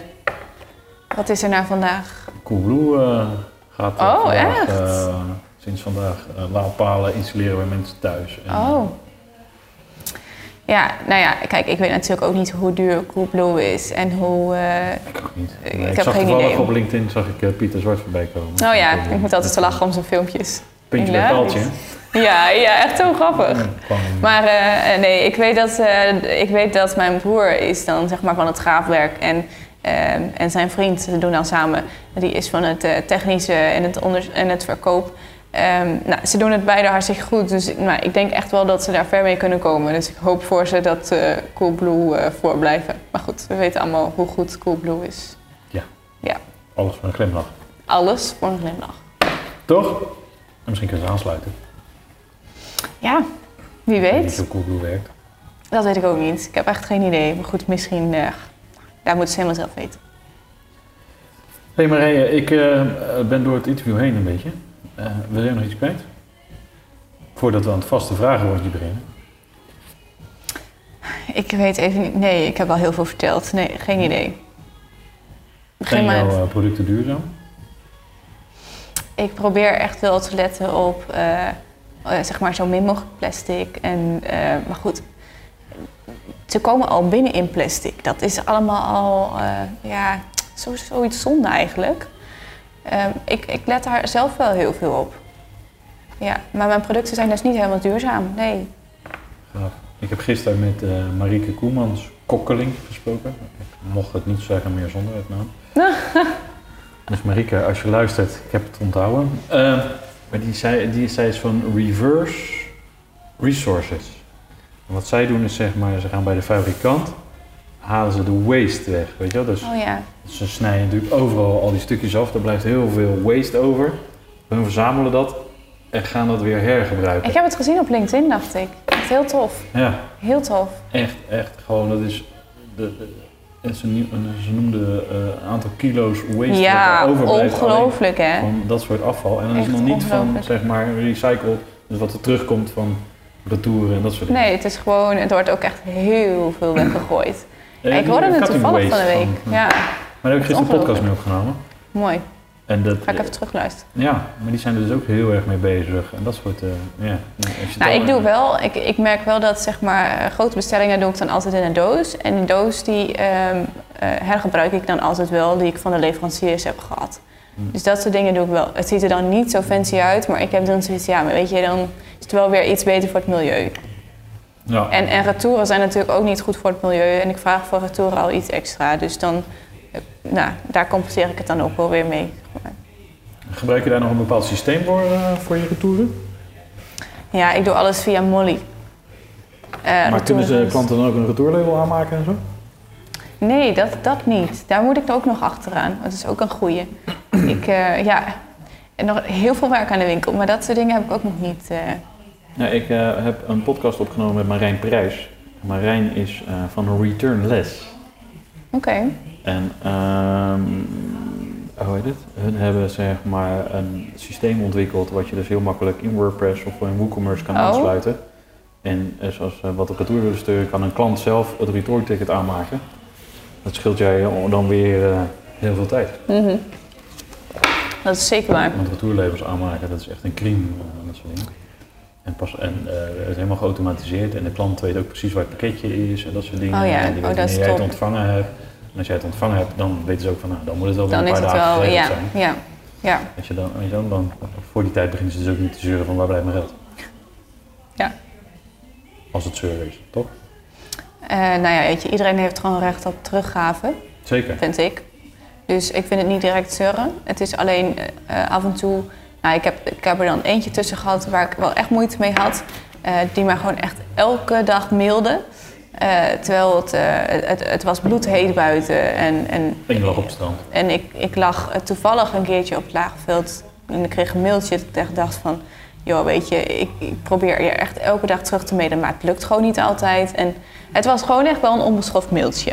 Wat is er nou vandaag? Coolblue eh, gaat Oh, vandaag, echt? sinds vandaag laadpalen installeren bij mensen thuis. En, Oh. Ja, nou ja, kijk, ik weet natuurlijk ook niet hoe duur Coolblue is en hoe... eh, Ik ook niet. Ik Nee, heb zag geen idee. op LinkedIn zag ik eh, Pieter Zwart voorbij komen. Oh ja, ik moet altijd te lachen om zijn filmpjes. Puntje bij paaltje. Ja, ja, echt zo grappig. Ja, Maar eh, nee, ik weet, dat, ik weet dat mijn broer is dan zeg maar van het graafwerk en, en zijn vriend, ze doen dan samen, die is van het technische en het, onder en het verkoop. Ehm, nou, ze doen het beide hartstikke goed, dus nou, ik denk echt wel dat ze daar ver mee kunnen komen. Dus ik hoop voor ze dat eh Coolblue eh voorblijven. Maar goed, we weten allemaal hoe goed Coolblue is. Alles voor een glimlach. Alles voor een glimlach. Toch? En misschien kunnen ze aansluiten. Ja, wie Ik weet niet weet. hoe Coolblue werkt. Dat weet ik ook niet. Ik heb echt geen idee. Maar goed, misschien, eh, daar moeten ze helemaal zelf weten. hey Marije, ik ben door het interview heen een beetje. Eh wil jij nog iets kwijt? Voordat we aan het vaste vragenrondje beginnen. Ik weet even niet. Nee, ik heb al heel veel verteld. Nee, geen idee. Zijn jouw eh, producten duurzaam? Ik probeer echt wel te letten op eh, zeg maar zo min mogelijk plastic. En, maar goed, ze komen al binnen in plastic. Dat is allemaal al ja, zo, zoiets zonde eigenlijk. Ehm, ik, ik let daar zelf wel heel veel op. Ja, maar mijn producten zijn dus niet helemaal duurzaam. Nee. Ik heb gisteren met eh Marieke Koemans Kokkeling gesproken. Ik mocht het niet zeggen meer zonder het naam. dus Marieke, als je luistert, ik heb het onthouden. Eh, maar die zei, die zei is van reverse resources. En wat zij doen is zeg maar, ze gaan bij de fabrikant, halen ze de waste weg. Weet je wel? Dus Oh ja. ze snijden natuurlijk overal al die stukjes af. Er blijft heel veel waste over. Hun verzamelen dat en gaan dat weer hergebruiken. Ik heb het gezien op LinkedIn, dacht ik. Echt heel tof. Ja, Heel tof. Echt, echt. Gewoon, dat is... De, de, en ze, noemden eh, een aantal kilo's waste ja, er overblijft. ongelooflijk hè. Van dat soort afval. En dan is nog niet van, zeg maar, recycled. Dus wat er terugkomt van retouren en dat soort dingen. Nee, het is gewoon, het wordt ook echt heel veel weggegooid. Eh, ik hoorde het toevallig van de week. van- Ja, Maar daar heb ik gisteren een podcast mee opgenomen. mooi. En dat, Ga ik even terugluisteren. ja, maar die zijn er dus ook heel erg mee bezig. En dat soort, eh, ja. als je het Nou, ik doe wel, ik, ik merk wel dat zeg maar eh, grote bestellingen doe ik dan altijd in een doos. En die doos die ehm, eh, hergebruik ik dan altijd wel, die ik van de leveranciers heb gehad. Hmm. Dus dat soort dingen doe ik wel. Het ziet er dan niet zo fancy uit, maar ik heb dan zoiets, ja, maar weet je, dan is het wel weer iets beter voor het milieu. Ja. En, en retouren zijn natuurlijk ook niet goed voor het milieu. En ik vraag voor retouren al iets extra. Dus dan, eh, nou, daar compenseer ik het dan ook wel weer mee. Gebruik je daar nog een bepaald systeem voor, eh, voor je retouren? Ja, ik doe alles via Molly. Eh, maar kunnen ze klanten dan ook een retourlabel aanmaken en zo? Nee, dat, dat niet. Daar moet ik er ook nog achteraan. Dat is ook een goeie. ik, ja, en nog heel veel werk aan de winkel. Maar dat soort dingen heb ik ook nog niet. Ja, ik eh, heb een podcast opgenomen met Marijn Prijs. Marijn is eh, van Returnless. Oké. En ehm, hoe heet het? Hun hebben zeg maar een systeem ontwikkeld wat je dus heel makkelijk in WordPress of in WooCommerce kan Oh. aansluiten. En eh, zoals wat de retour willen sturen, kan een klant zelf het retourticket aanmaken. Dat scheelt jij dan weer heel veel tijd. Mhm. Dat is zeker waar. Want retourlabels aanmaken, dat is echt een crime, dat soort dingen. En, pas, en eh, het is helemaal geautomatiseerd en de klant weet ook precies waar het pakketje is en dat soort dingen. Oh ja, En die oh, dat is jij het ontvangen hebt. En als jij het ontvangen hebt, dan weten ze ook van, nou, dan moet het wel weer Dan een paar dagen wel, ja, zijn. ja, ja. Weet je, dan, weet je wel, dan, voor die tijd beginnen ze dus ook niet te zeuren van waar blijft mijn geld. Ja. Als het zeuren is, toch? Eh, nou ja, weet je, iedereen heeft gewoon recht op teruggave, Zeker. vind ik. Dus ik vind het niet direct zeuren. Het is alleen eh, af en toe... Nou, ik heb, ik heb er dan eentje tussen gehad waar ik wel echt moeite mee had. eh, die mij gewoon echt elke dag mailde. Eh, terwijl het, eh, het, het was bloedheet buiten. En, en, En je lag op strand. En ik, ik lag toevallig een keertje op het laagveld en ik kreeg een mailtje dat ik echt dacht van... joh, weet je, ik, ik probeer je echt elke dag terug te mailen, maar het lukt gewoon niet altijd. En het was gewoon echt wel een onbeschoft mailtje.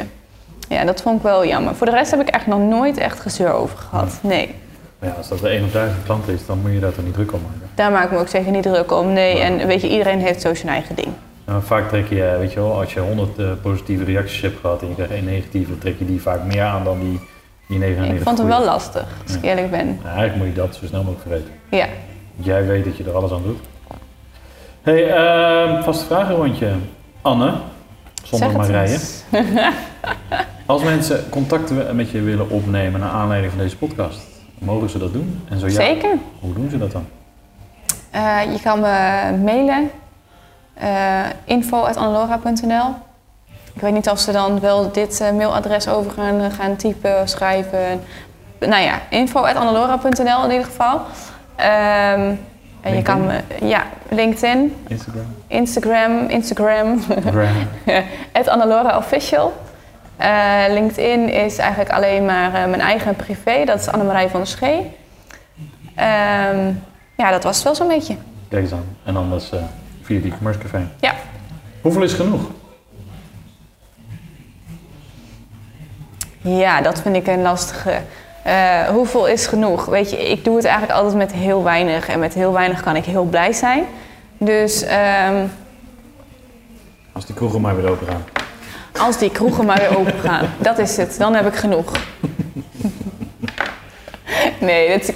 Ja, dat vond ik wel jammer. Voor de rest heb ik echt nog nooit echt gezeur over gehad. Nee, Maar ja, als dat de 1 op 1000 klant is, dan moet je daar toch niet druk om maken. daar maak ik me ook zeker niet druk om. Nee, en weet je, iedereen heeft zo zijn eigen ding. Nou, vaak trek je, weet je wel, als je 100 eh, positieve reacties hebt gehad en je krijgt één negatieve, trek je die vaak meer aan dan die, die 99 Ik vond hem wel lastig, als ik eerlijk ben. Nou, eigenlijk moet je dat zo snel mogelijk vergeten. Ja, jij weet dat je er alles aan doet. hey, ehm vaste vragenrondje. Anne, zonder Marije. Als mensen contact met je willen opnemen naar aanleiding van deze podcast, mogen ze dat doen? En zo ja, Zeker. hoe doen ze dat dan? Eh, je kan me mailen. eh info.annelora.nl Ik weet niet of ze dan wel dit eh, mailadres over gaan, gaan typen, schrijven. Nou ja, info.annelora.nl in ieder geval. Ehm, en je kan me, ja, LinkedIn, Instagram? Instagram, Instagram, Gram. het Annelora Official. Eh, LinkedIn is eigenlijk alleen maar eh, mijn eigen privé, dat is Annemarij van der Schee. Ehm, ja, dat was het wel zo'n beetje. Kijk eens aan. En anders eh via het e-commerce café. Ja. Hoeveel is genoeg? Ja, dat vind ik een lastige. Hoeveel is genoeg? Weet je, ik doe het eigenlijk altijd met heel weinig. En met heel weinig kan ik heel blij zijn. Dus ehm, Als die kroegen maar weer open gaan. Als die kroegen maar weer open gaan, dat is het. Dan heb ik genoeg. Nee, dat,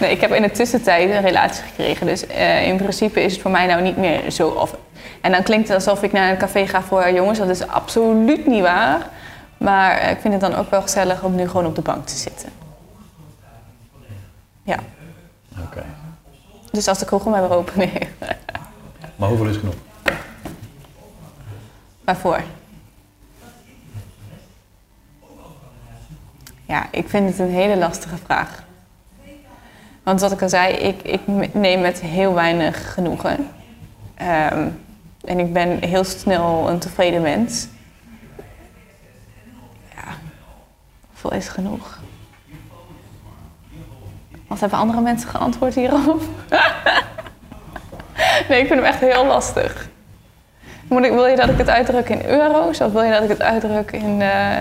nee, ik heb in de tussentijd een relatie gekregen. Dus eh, in principe is het voor mij nou niet meer zo. Of, en dan klinkt het alsof ik naar een café ga voor jongens. Dat is absoluut niet waar. Maar eh, ik vind het dan ook wel gezellig om nu gewoon op de bank te zitten. Ja, Oké. dus als de kroegen maar weer open nee. Maar hoeveel is genoeg? Waarvoor? Ja, ik vind het een hele lastige vraag. Want wat ik al zei, ik, ik neem met heel weinig genoegen. Ehm, en ik ben heel snel een tevreden mens. Ja, hoeveel is genoeg? Wat hebben andere mensen geantwoord hierop? nee, ik vind hem echt heel lastig. Moet ik, wil je dat ik het uitdruk in euro's of wil je dat ik het uitdruk in. eh,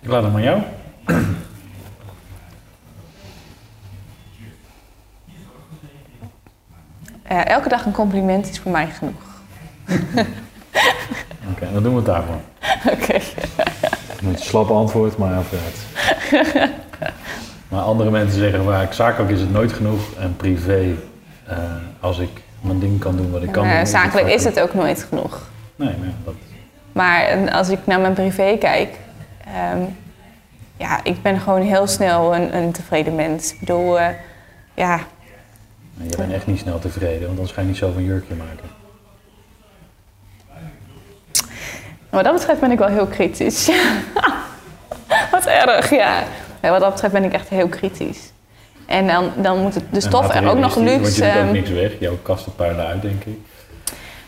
Ik laat hem aan jou. elke dag een compliment is voor mij genoeg. Oké, dan doen we het daarvoor. Oké. Een slap antwoord, maar vooruit. maar andere mensen zeggen vaak, zakelijk is het nooit genoeg. En privé, eh, als ik mijn ding kan doen wat ik kan doen. Zakelijk is het ook nooit genoeg. Nee, maar dat, Maar als ik naar mijn privé kijk, ehm, ja, ik ben gewoon heel snel een, een tevreden mens. Ik bedoel, eh, ja, je bent echt niet snel tevreden, want anders ga je niet zelf een jurkje maken. wat dat betreft ben ik wel heel kritisch. wat erg, ja. Ja, Wat dat betreft ben ik echt heel kritisch. En dan, dan moet het, de stof er ook nog luxe. Want je doet ook ehm, niks weg, jouw kasten puilen uit, denk ik.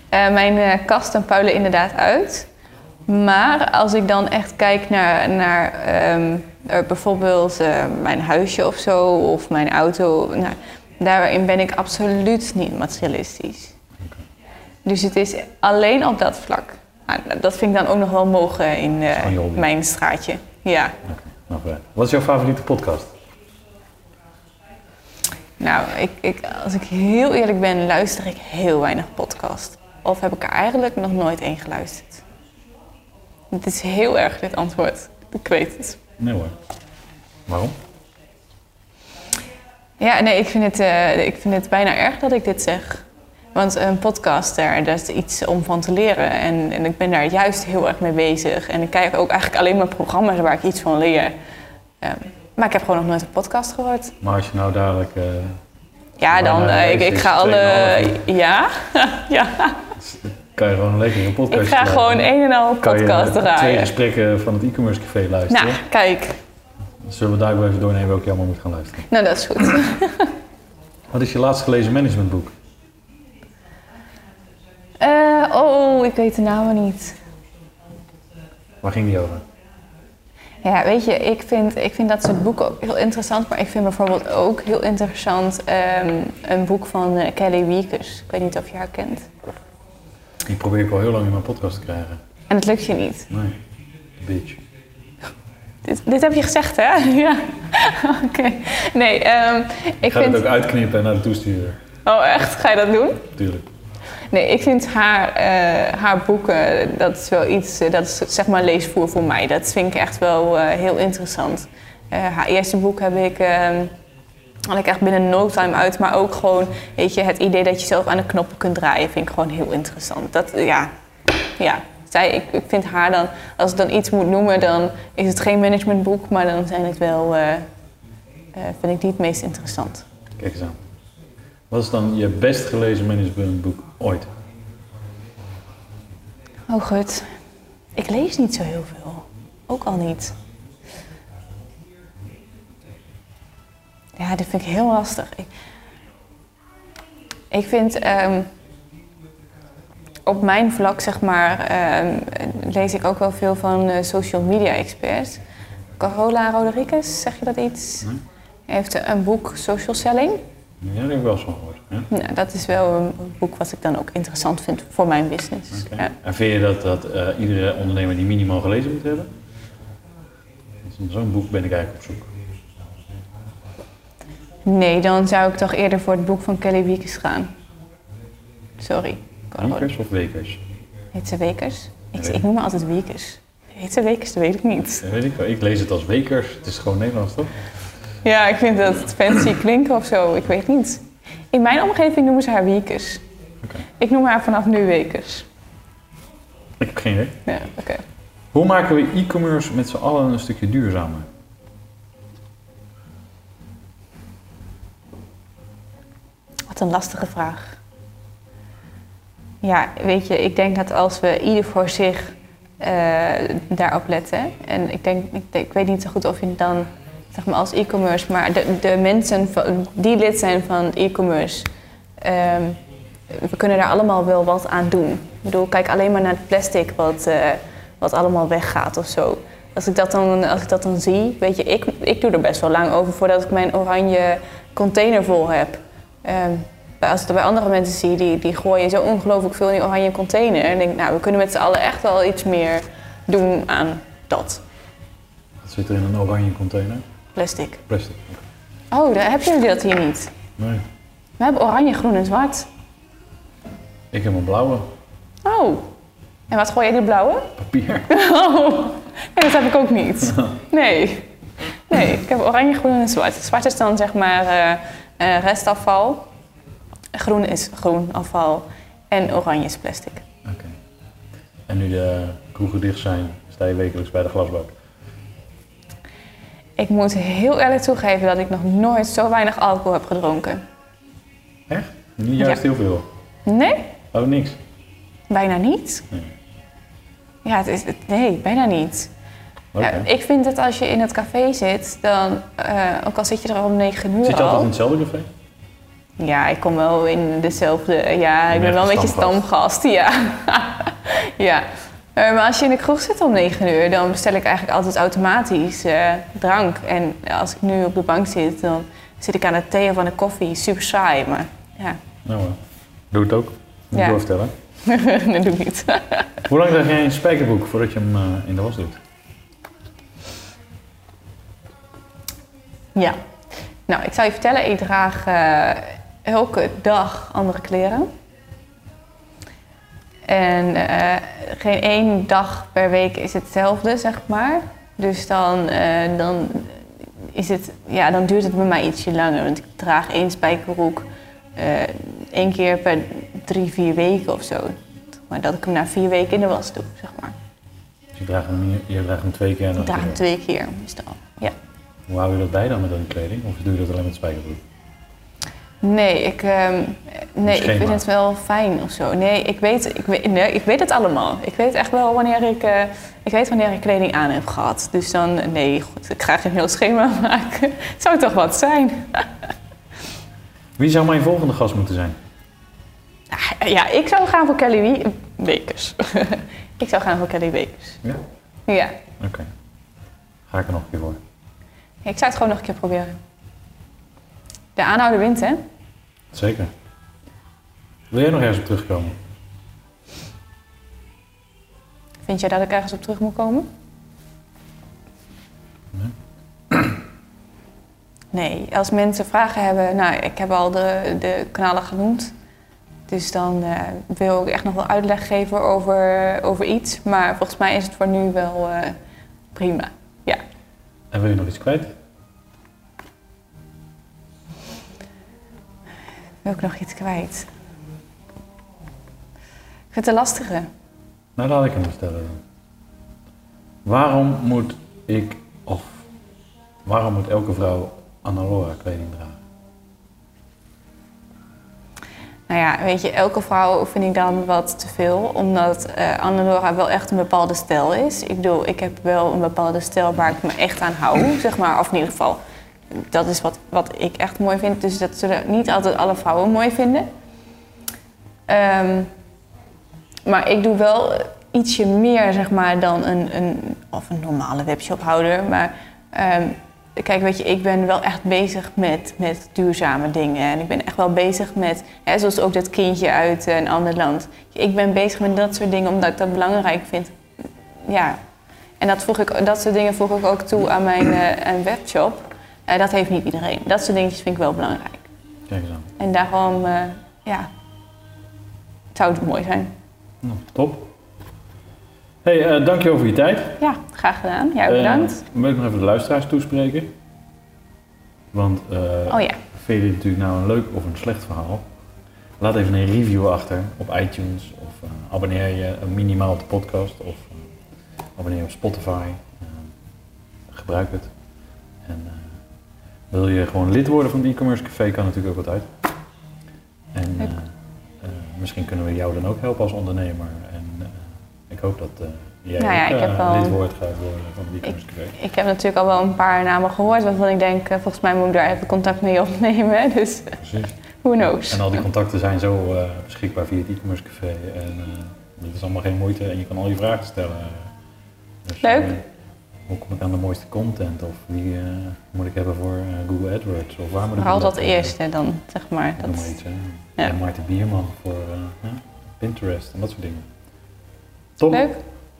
Eh, mijn eh, kasten puilen inderdaad uit. Maar als ik dan echt kijk naar, naar ehm, eh, bijvoorbeeld eh, mijn huisje of zo, of mijn auto, nou, daarin ben ik absoluut niet materialistisch. Dus het is alleen op dat vlak. Nou, dat vind ik dan ook nog wel mogen in eh, mijn straatje. Ja. Nou. Wat is jouw favoriete podcast? Nou, ik, ik, als ik heel eerlijk ben, luister ik heel weinig podcast. Of heb ik er eigenlijk nog nooit één geluisterd. Het is heel erg dit antwoord. Ik weet het. Nee hoor. Waarom? Ja, nee, ik vind het, eh, ik vind het bijna erg dat ik dit zeg. Want een podcast, daar, daar is iets om van te leren. En, en ik ben daar juist heel erg mee bezig. En ik kijk ook eigenlijk alleen maar programma's waar ik iets van leer. Ehm, maar ik heb gewoon nog nooit een podcast gehoord. Maar als je nou dadelijk... eh, Ja, dan, eh, ik, ik ga alle... 2,5 uur. Ja? ja. kan je gewoon lekker een podcast Ik ga gewoon een en al kan je podcast twee draaien. gesprekken van het e-commerce café luisteren. Nou, kijk. Dan zullen we daar ook wel even doornemen welke je allemaal moet gaan luisteren. Nou, dat is goed. Wat is je laatst gelezen managementboek? Eh, oh, ik weet de namen niet. Waar ging die over? Ja, weet je, ik vind, ik vind dat soort boeken ook heel interessant. Maar ik vind bijvoorbeeld ook heel interessant ehm, een boek van eh, Kelly Wiekers. Ik weet niet of je haar kent. Die probeer ik al heel lang in mijn podcast te krijgen. En dat lukt je niet. Nee, bitch. Dit, dit heb je gezegd, hè? Ja. Oké. Nee, ehm, ik Ik ga vind... het ook uitknippen en naar de toesturen. Oh, echt? Ga je dat doen? Tuurlijk. Nee, ik vind haar, eh, haar boeken, dat is wel iets, eh, dat is zeg maar leesvoer voor mij. Dat vind ik echt wel eh, heel interessant. Haar eerste boek heb ik, eh, had ik echt binnen no time uit. Maar ook gewoon, weet je, het idee dat je zelf aan de knoppen kunt draaien, vind ik gewoon heel interessant. Dat, ja, ja. Zij, ik, ik vind haar dan, als ik dan iets moet noemen, dan is het geen managementboek. Maar dan zijn het wel, vind ik die het meest interessant. Kijk eens aan. Wat is dan je best gelezen managementboek ooit? Oh goed. Ik lees niet zo heel veel. Ook al niet. Ja, dit vind ik heel lastig. Ik, ik vind ehm, op mijn vlak, zeg maar, ehm, lees ik ook wel veel van eh, social media experts. Carola Rodriguez, zeg je dat iets? Nee. Hij heeft een boek Social Selling. Ja, daar heb ik wel van gehoord. Ja? Nou, dat is wel een boek wat ik dan ook interessant vind voor mijn business. Ja. En vind je dat, dat eh, iedere ondernemer die minimaal gelezen moet hebben? Zo'n boek ben ik eigenlijk op zoek. Nee, dan zou ik toch eerder voor het boek van Kelly Wiekes gaan. Sorry. Wiekers of Wekers? Heet ze Wekers? Ik, noem haar altijd Wiekes. Heet ze Wekers? Dat weet ik niet. Ja, weet ik wel. Ik lees het als Wekers. Het is gewoon Nederlands, toch? Ja, ik vind dat het fancy klinken of zo. Ik weet niet. In mijn omgeving noemen ze haar Wiekes. Oké. Ik noem haar vanaf nu Wekers. Ik heb geen idee. Ja, oké. Hoe maken we e-commerce met z'n allen een stukje duurzamer? Wat een lastige vraag. Ja, weet je, ik denk dat als we ieder voor zich eh, daarop letten. En ik denk, ik, denk- ik weet niet zo goed of je dan, zeg maar als e-commerce, maar de, de mensen die lid zijn van e-commerce, ehm, we kunnen daar allemaal wel wat aan doen. Ik bedoel, kijk alleen maar naar het plastic wat, eh, wat allemaal weggaat of zo. Als ik dat dan, als ik dat dan zie, weet je, ik, ik doe er best wel lang over voordat ik mijn oranje container vol heb. Ehm, als ik het bij andere mensen zie, die, die gooien zo ongelooflijk veel in die oranje container. En denk ik, nou, we kunnen met z'n allen echt wel iets meer doen aan dat Wat zit er in een oranje container? Plastic. Plastic. Oh, daar heb je dat hier niet. Nee. We hebben oranje, groen en zwart. Ik heb een blauwe. Oh. En wat gooi jij die blauwe? Papier. Oh, nee, dat heb ik ook niet. Nee. Nee, ik heb oranje, groen en zwart. Zwart is dan zeg maar eh, eh, restafval. Groen is groen afval. En oranje is plastic. Oké. En nu de kroegen dicht zijn, sta je wekelijks bij de glasbak. Ik moet heel eerlijk toegeven dat ik nog nooit zo weinig alcohol heb gedronken. Echt? Niet juist Ja. heel veel. Nee, Oh, niks. bijna niet. Nee. Ja, het is, nee, bijna niet. Ja, ik vind dat als je in het café zit, dan, eh, ook al zit je er om negen uur Zit je altijd al. in hetzelfde café? Ja, ik kom wel in dezelfde. Ja, ik ben wel een beetje stamgast. Ja. ja. Eh, maar als je in de kroeg zit om 9 uur, dan bestel ik eigenlijk altijd automatisch eh, drank. En als ik nu op de bank zit, dan zit ik aan de thee of aan de koffie. Super saai, maar ja, Nou, hoor. doe het ook. Moet Ja. doorvertellen. dat doe ik niet. Hoe lang draag jij een spijkerbroek voordat je hem eh, in de was doet? ja. Nou, ik zal je vertellen, ik draag eh, elke dag andere kleren. En eh, geen één dag per week is hetzelfde, zeg maar. Dus dan, eh, dan, is het, ja, dan duurt het bij mij ietsje langer. Want ik draag één spijkerbroek eh één keer per drie, vier weken of zo. Maar dat ik hem na vier weken in de was doe, zeg maar. Dus je draagt hem, je draagt hem twee keer Ik draag hem twee keer meestal. Ja. Hoe hou je dat bij dan met een kleding? Of doe je dat alleen met spijkerbroek? Nee, ik, ehm, nee ik vind het wel fijn of zo. Nee, ik weet, ik, weet, nee, ik weet het allemaal. Ik weet echt wel wanneer ik, eh, ik weet wanneer ik kleding aan heb gehad. Dus dan, nee, goed, ik ga geen heel schema maken. Het zou toch wat zijn? Wie zou mijn volgende gast moeten zijn? Ah, Ja, ik zou gaan voor Kelly Wekers. ik zou gaan voor Kelly Wekers. Ja? Ja, Oké. Ga ik er nog een keer voor. ik zou het gewoon nog een keer proberen. De aanhouder wint, hè? Zeker. Wil jij nog ergens op terugkomen? Vind jij dat ik ergens op terug moet komen? Nee, als mensen vragen hebben, nou, ik heb al de, de kanalen genoemd. Dus dan eh, wil ik echt nog wel uitleg geven over, over iets. Maar volgens mij is het voor nu wel eh, prima. Ja. En wil je nog iets kwijt? Wil ik nog iets kwijt? Ik vind het een lastige. Nou, laat ik hem stellen dan. Waarom moet ik, of waarom moet elke vrouw Annalora kleding dragen? Nou ja, weet je, elke vrouw vind ik dan wat te veel. Omdat Annalora wel echt een bepaalde stijl is. Ik bedoel, ik heb wel een bepaalde stijl waar ik me echt aan hou, zeg maar. Of in ieder geval, dat is wat, wat ik echt mooi vind. Dus dat zullen niet altijd alle vrouwen mooi vinden. Ehm, maar ik doe wel ietsje meer, zeg maar, dan een, een, of een normale webshophouder. Maar ehm, kijk, weet je, ik ben wel echt bezig met, met duurzame dingen. En ik ben echt wel bezig met, hè, zoals ook dat kindje uit een ander land. Ik ben bezig met dat soort dingen omdat ik dat belangrijk vind. Ja, En dat, voeg ik, dat soort dingen voeg ik ook toe aan mijn een webshop. Eh, dat heeft niet iedereen. Dat soort dingetjes vind ik wel belangrijk. Kijk eens aan. En daarom, eh, ja, zou het mooi zijn. Nou, top. hey, eh, dankjewel voor je tijd. Ja, graag gedaan. Jij ook bedankt. wil ik nog even de luisteraars toespreken? Want oh ja, vind je dit natuurlijk nou een leuk of een slecht verhaal? Laat even een review achter op iTunes of abonneer je minimaal op de podcast of abonneer op Spotify. Gebruik het. En wil je gewoon lid worden van het e-commerce café, kan natuurlijk ook altijd. En Leuk. eh, eh, misschien kunnen we jou dan ook helpen als ondernemer. En eh, ik hoop dat jij Nou ja, ook ik heb wel- lid wordt gaat worden van het e-commerce café. ik heb natuurlijk al wel een paar namen gehoord waarvan ik denk, volgens mij moet ik daar even contact mee opnemen. Dus Precies. who knows. En al die contacten zijn zo beschikbaar via het e-commerce café. En dat is allemaal geen moeite en je kan al je vragen stellen. Dus, Leuk. Eh, hoe kom ik aan de mooiste content? Of wie eh, moet ik hebben voor eh, Google AdWords? Of waar moet ik Vooral op dat letten? eerste dan, zeg maar. Dat, maar iets, hè. Ja. En Maarten Bierman voor eh, hè, Pinterest en dat soort dingen. Top. leuk?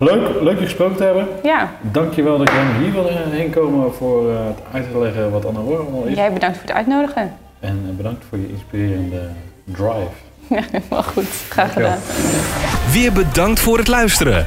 Leuk, leuk je gesproken te hebben. Ja, Dankjewel dat je helemaal hier wilde heen komen voor eh, het uit te leggen wat Anna Hoor allemaal is. jij bedankt voor het uitnodigen. En eh, bedankt voor je inspirerende drive. Ja, wel goed. Graag gedaan. Weer bedankt voor het luisteren.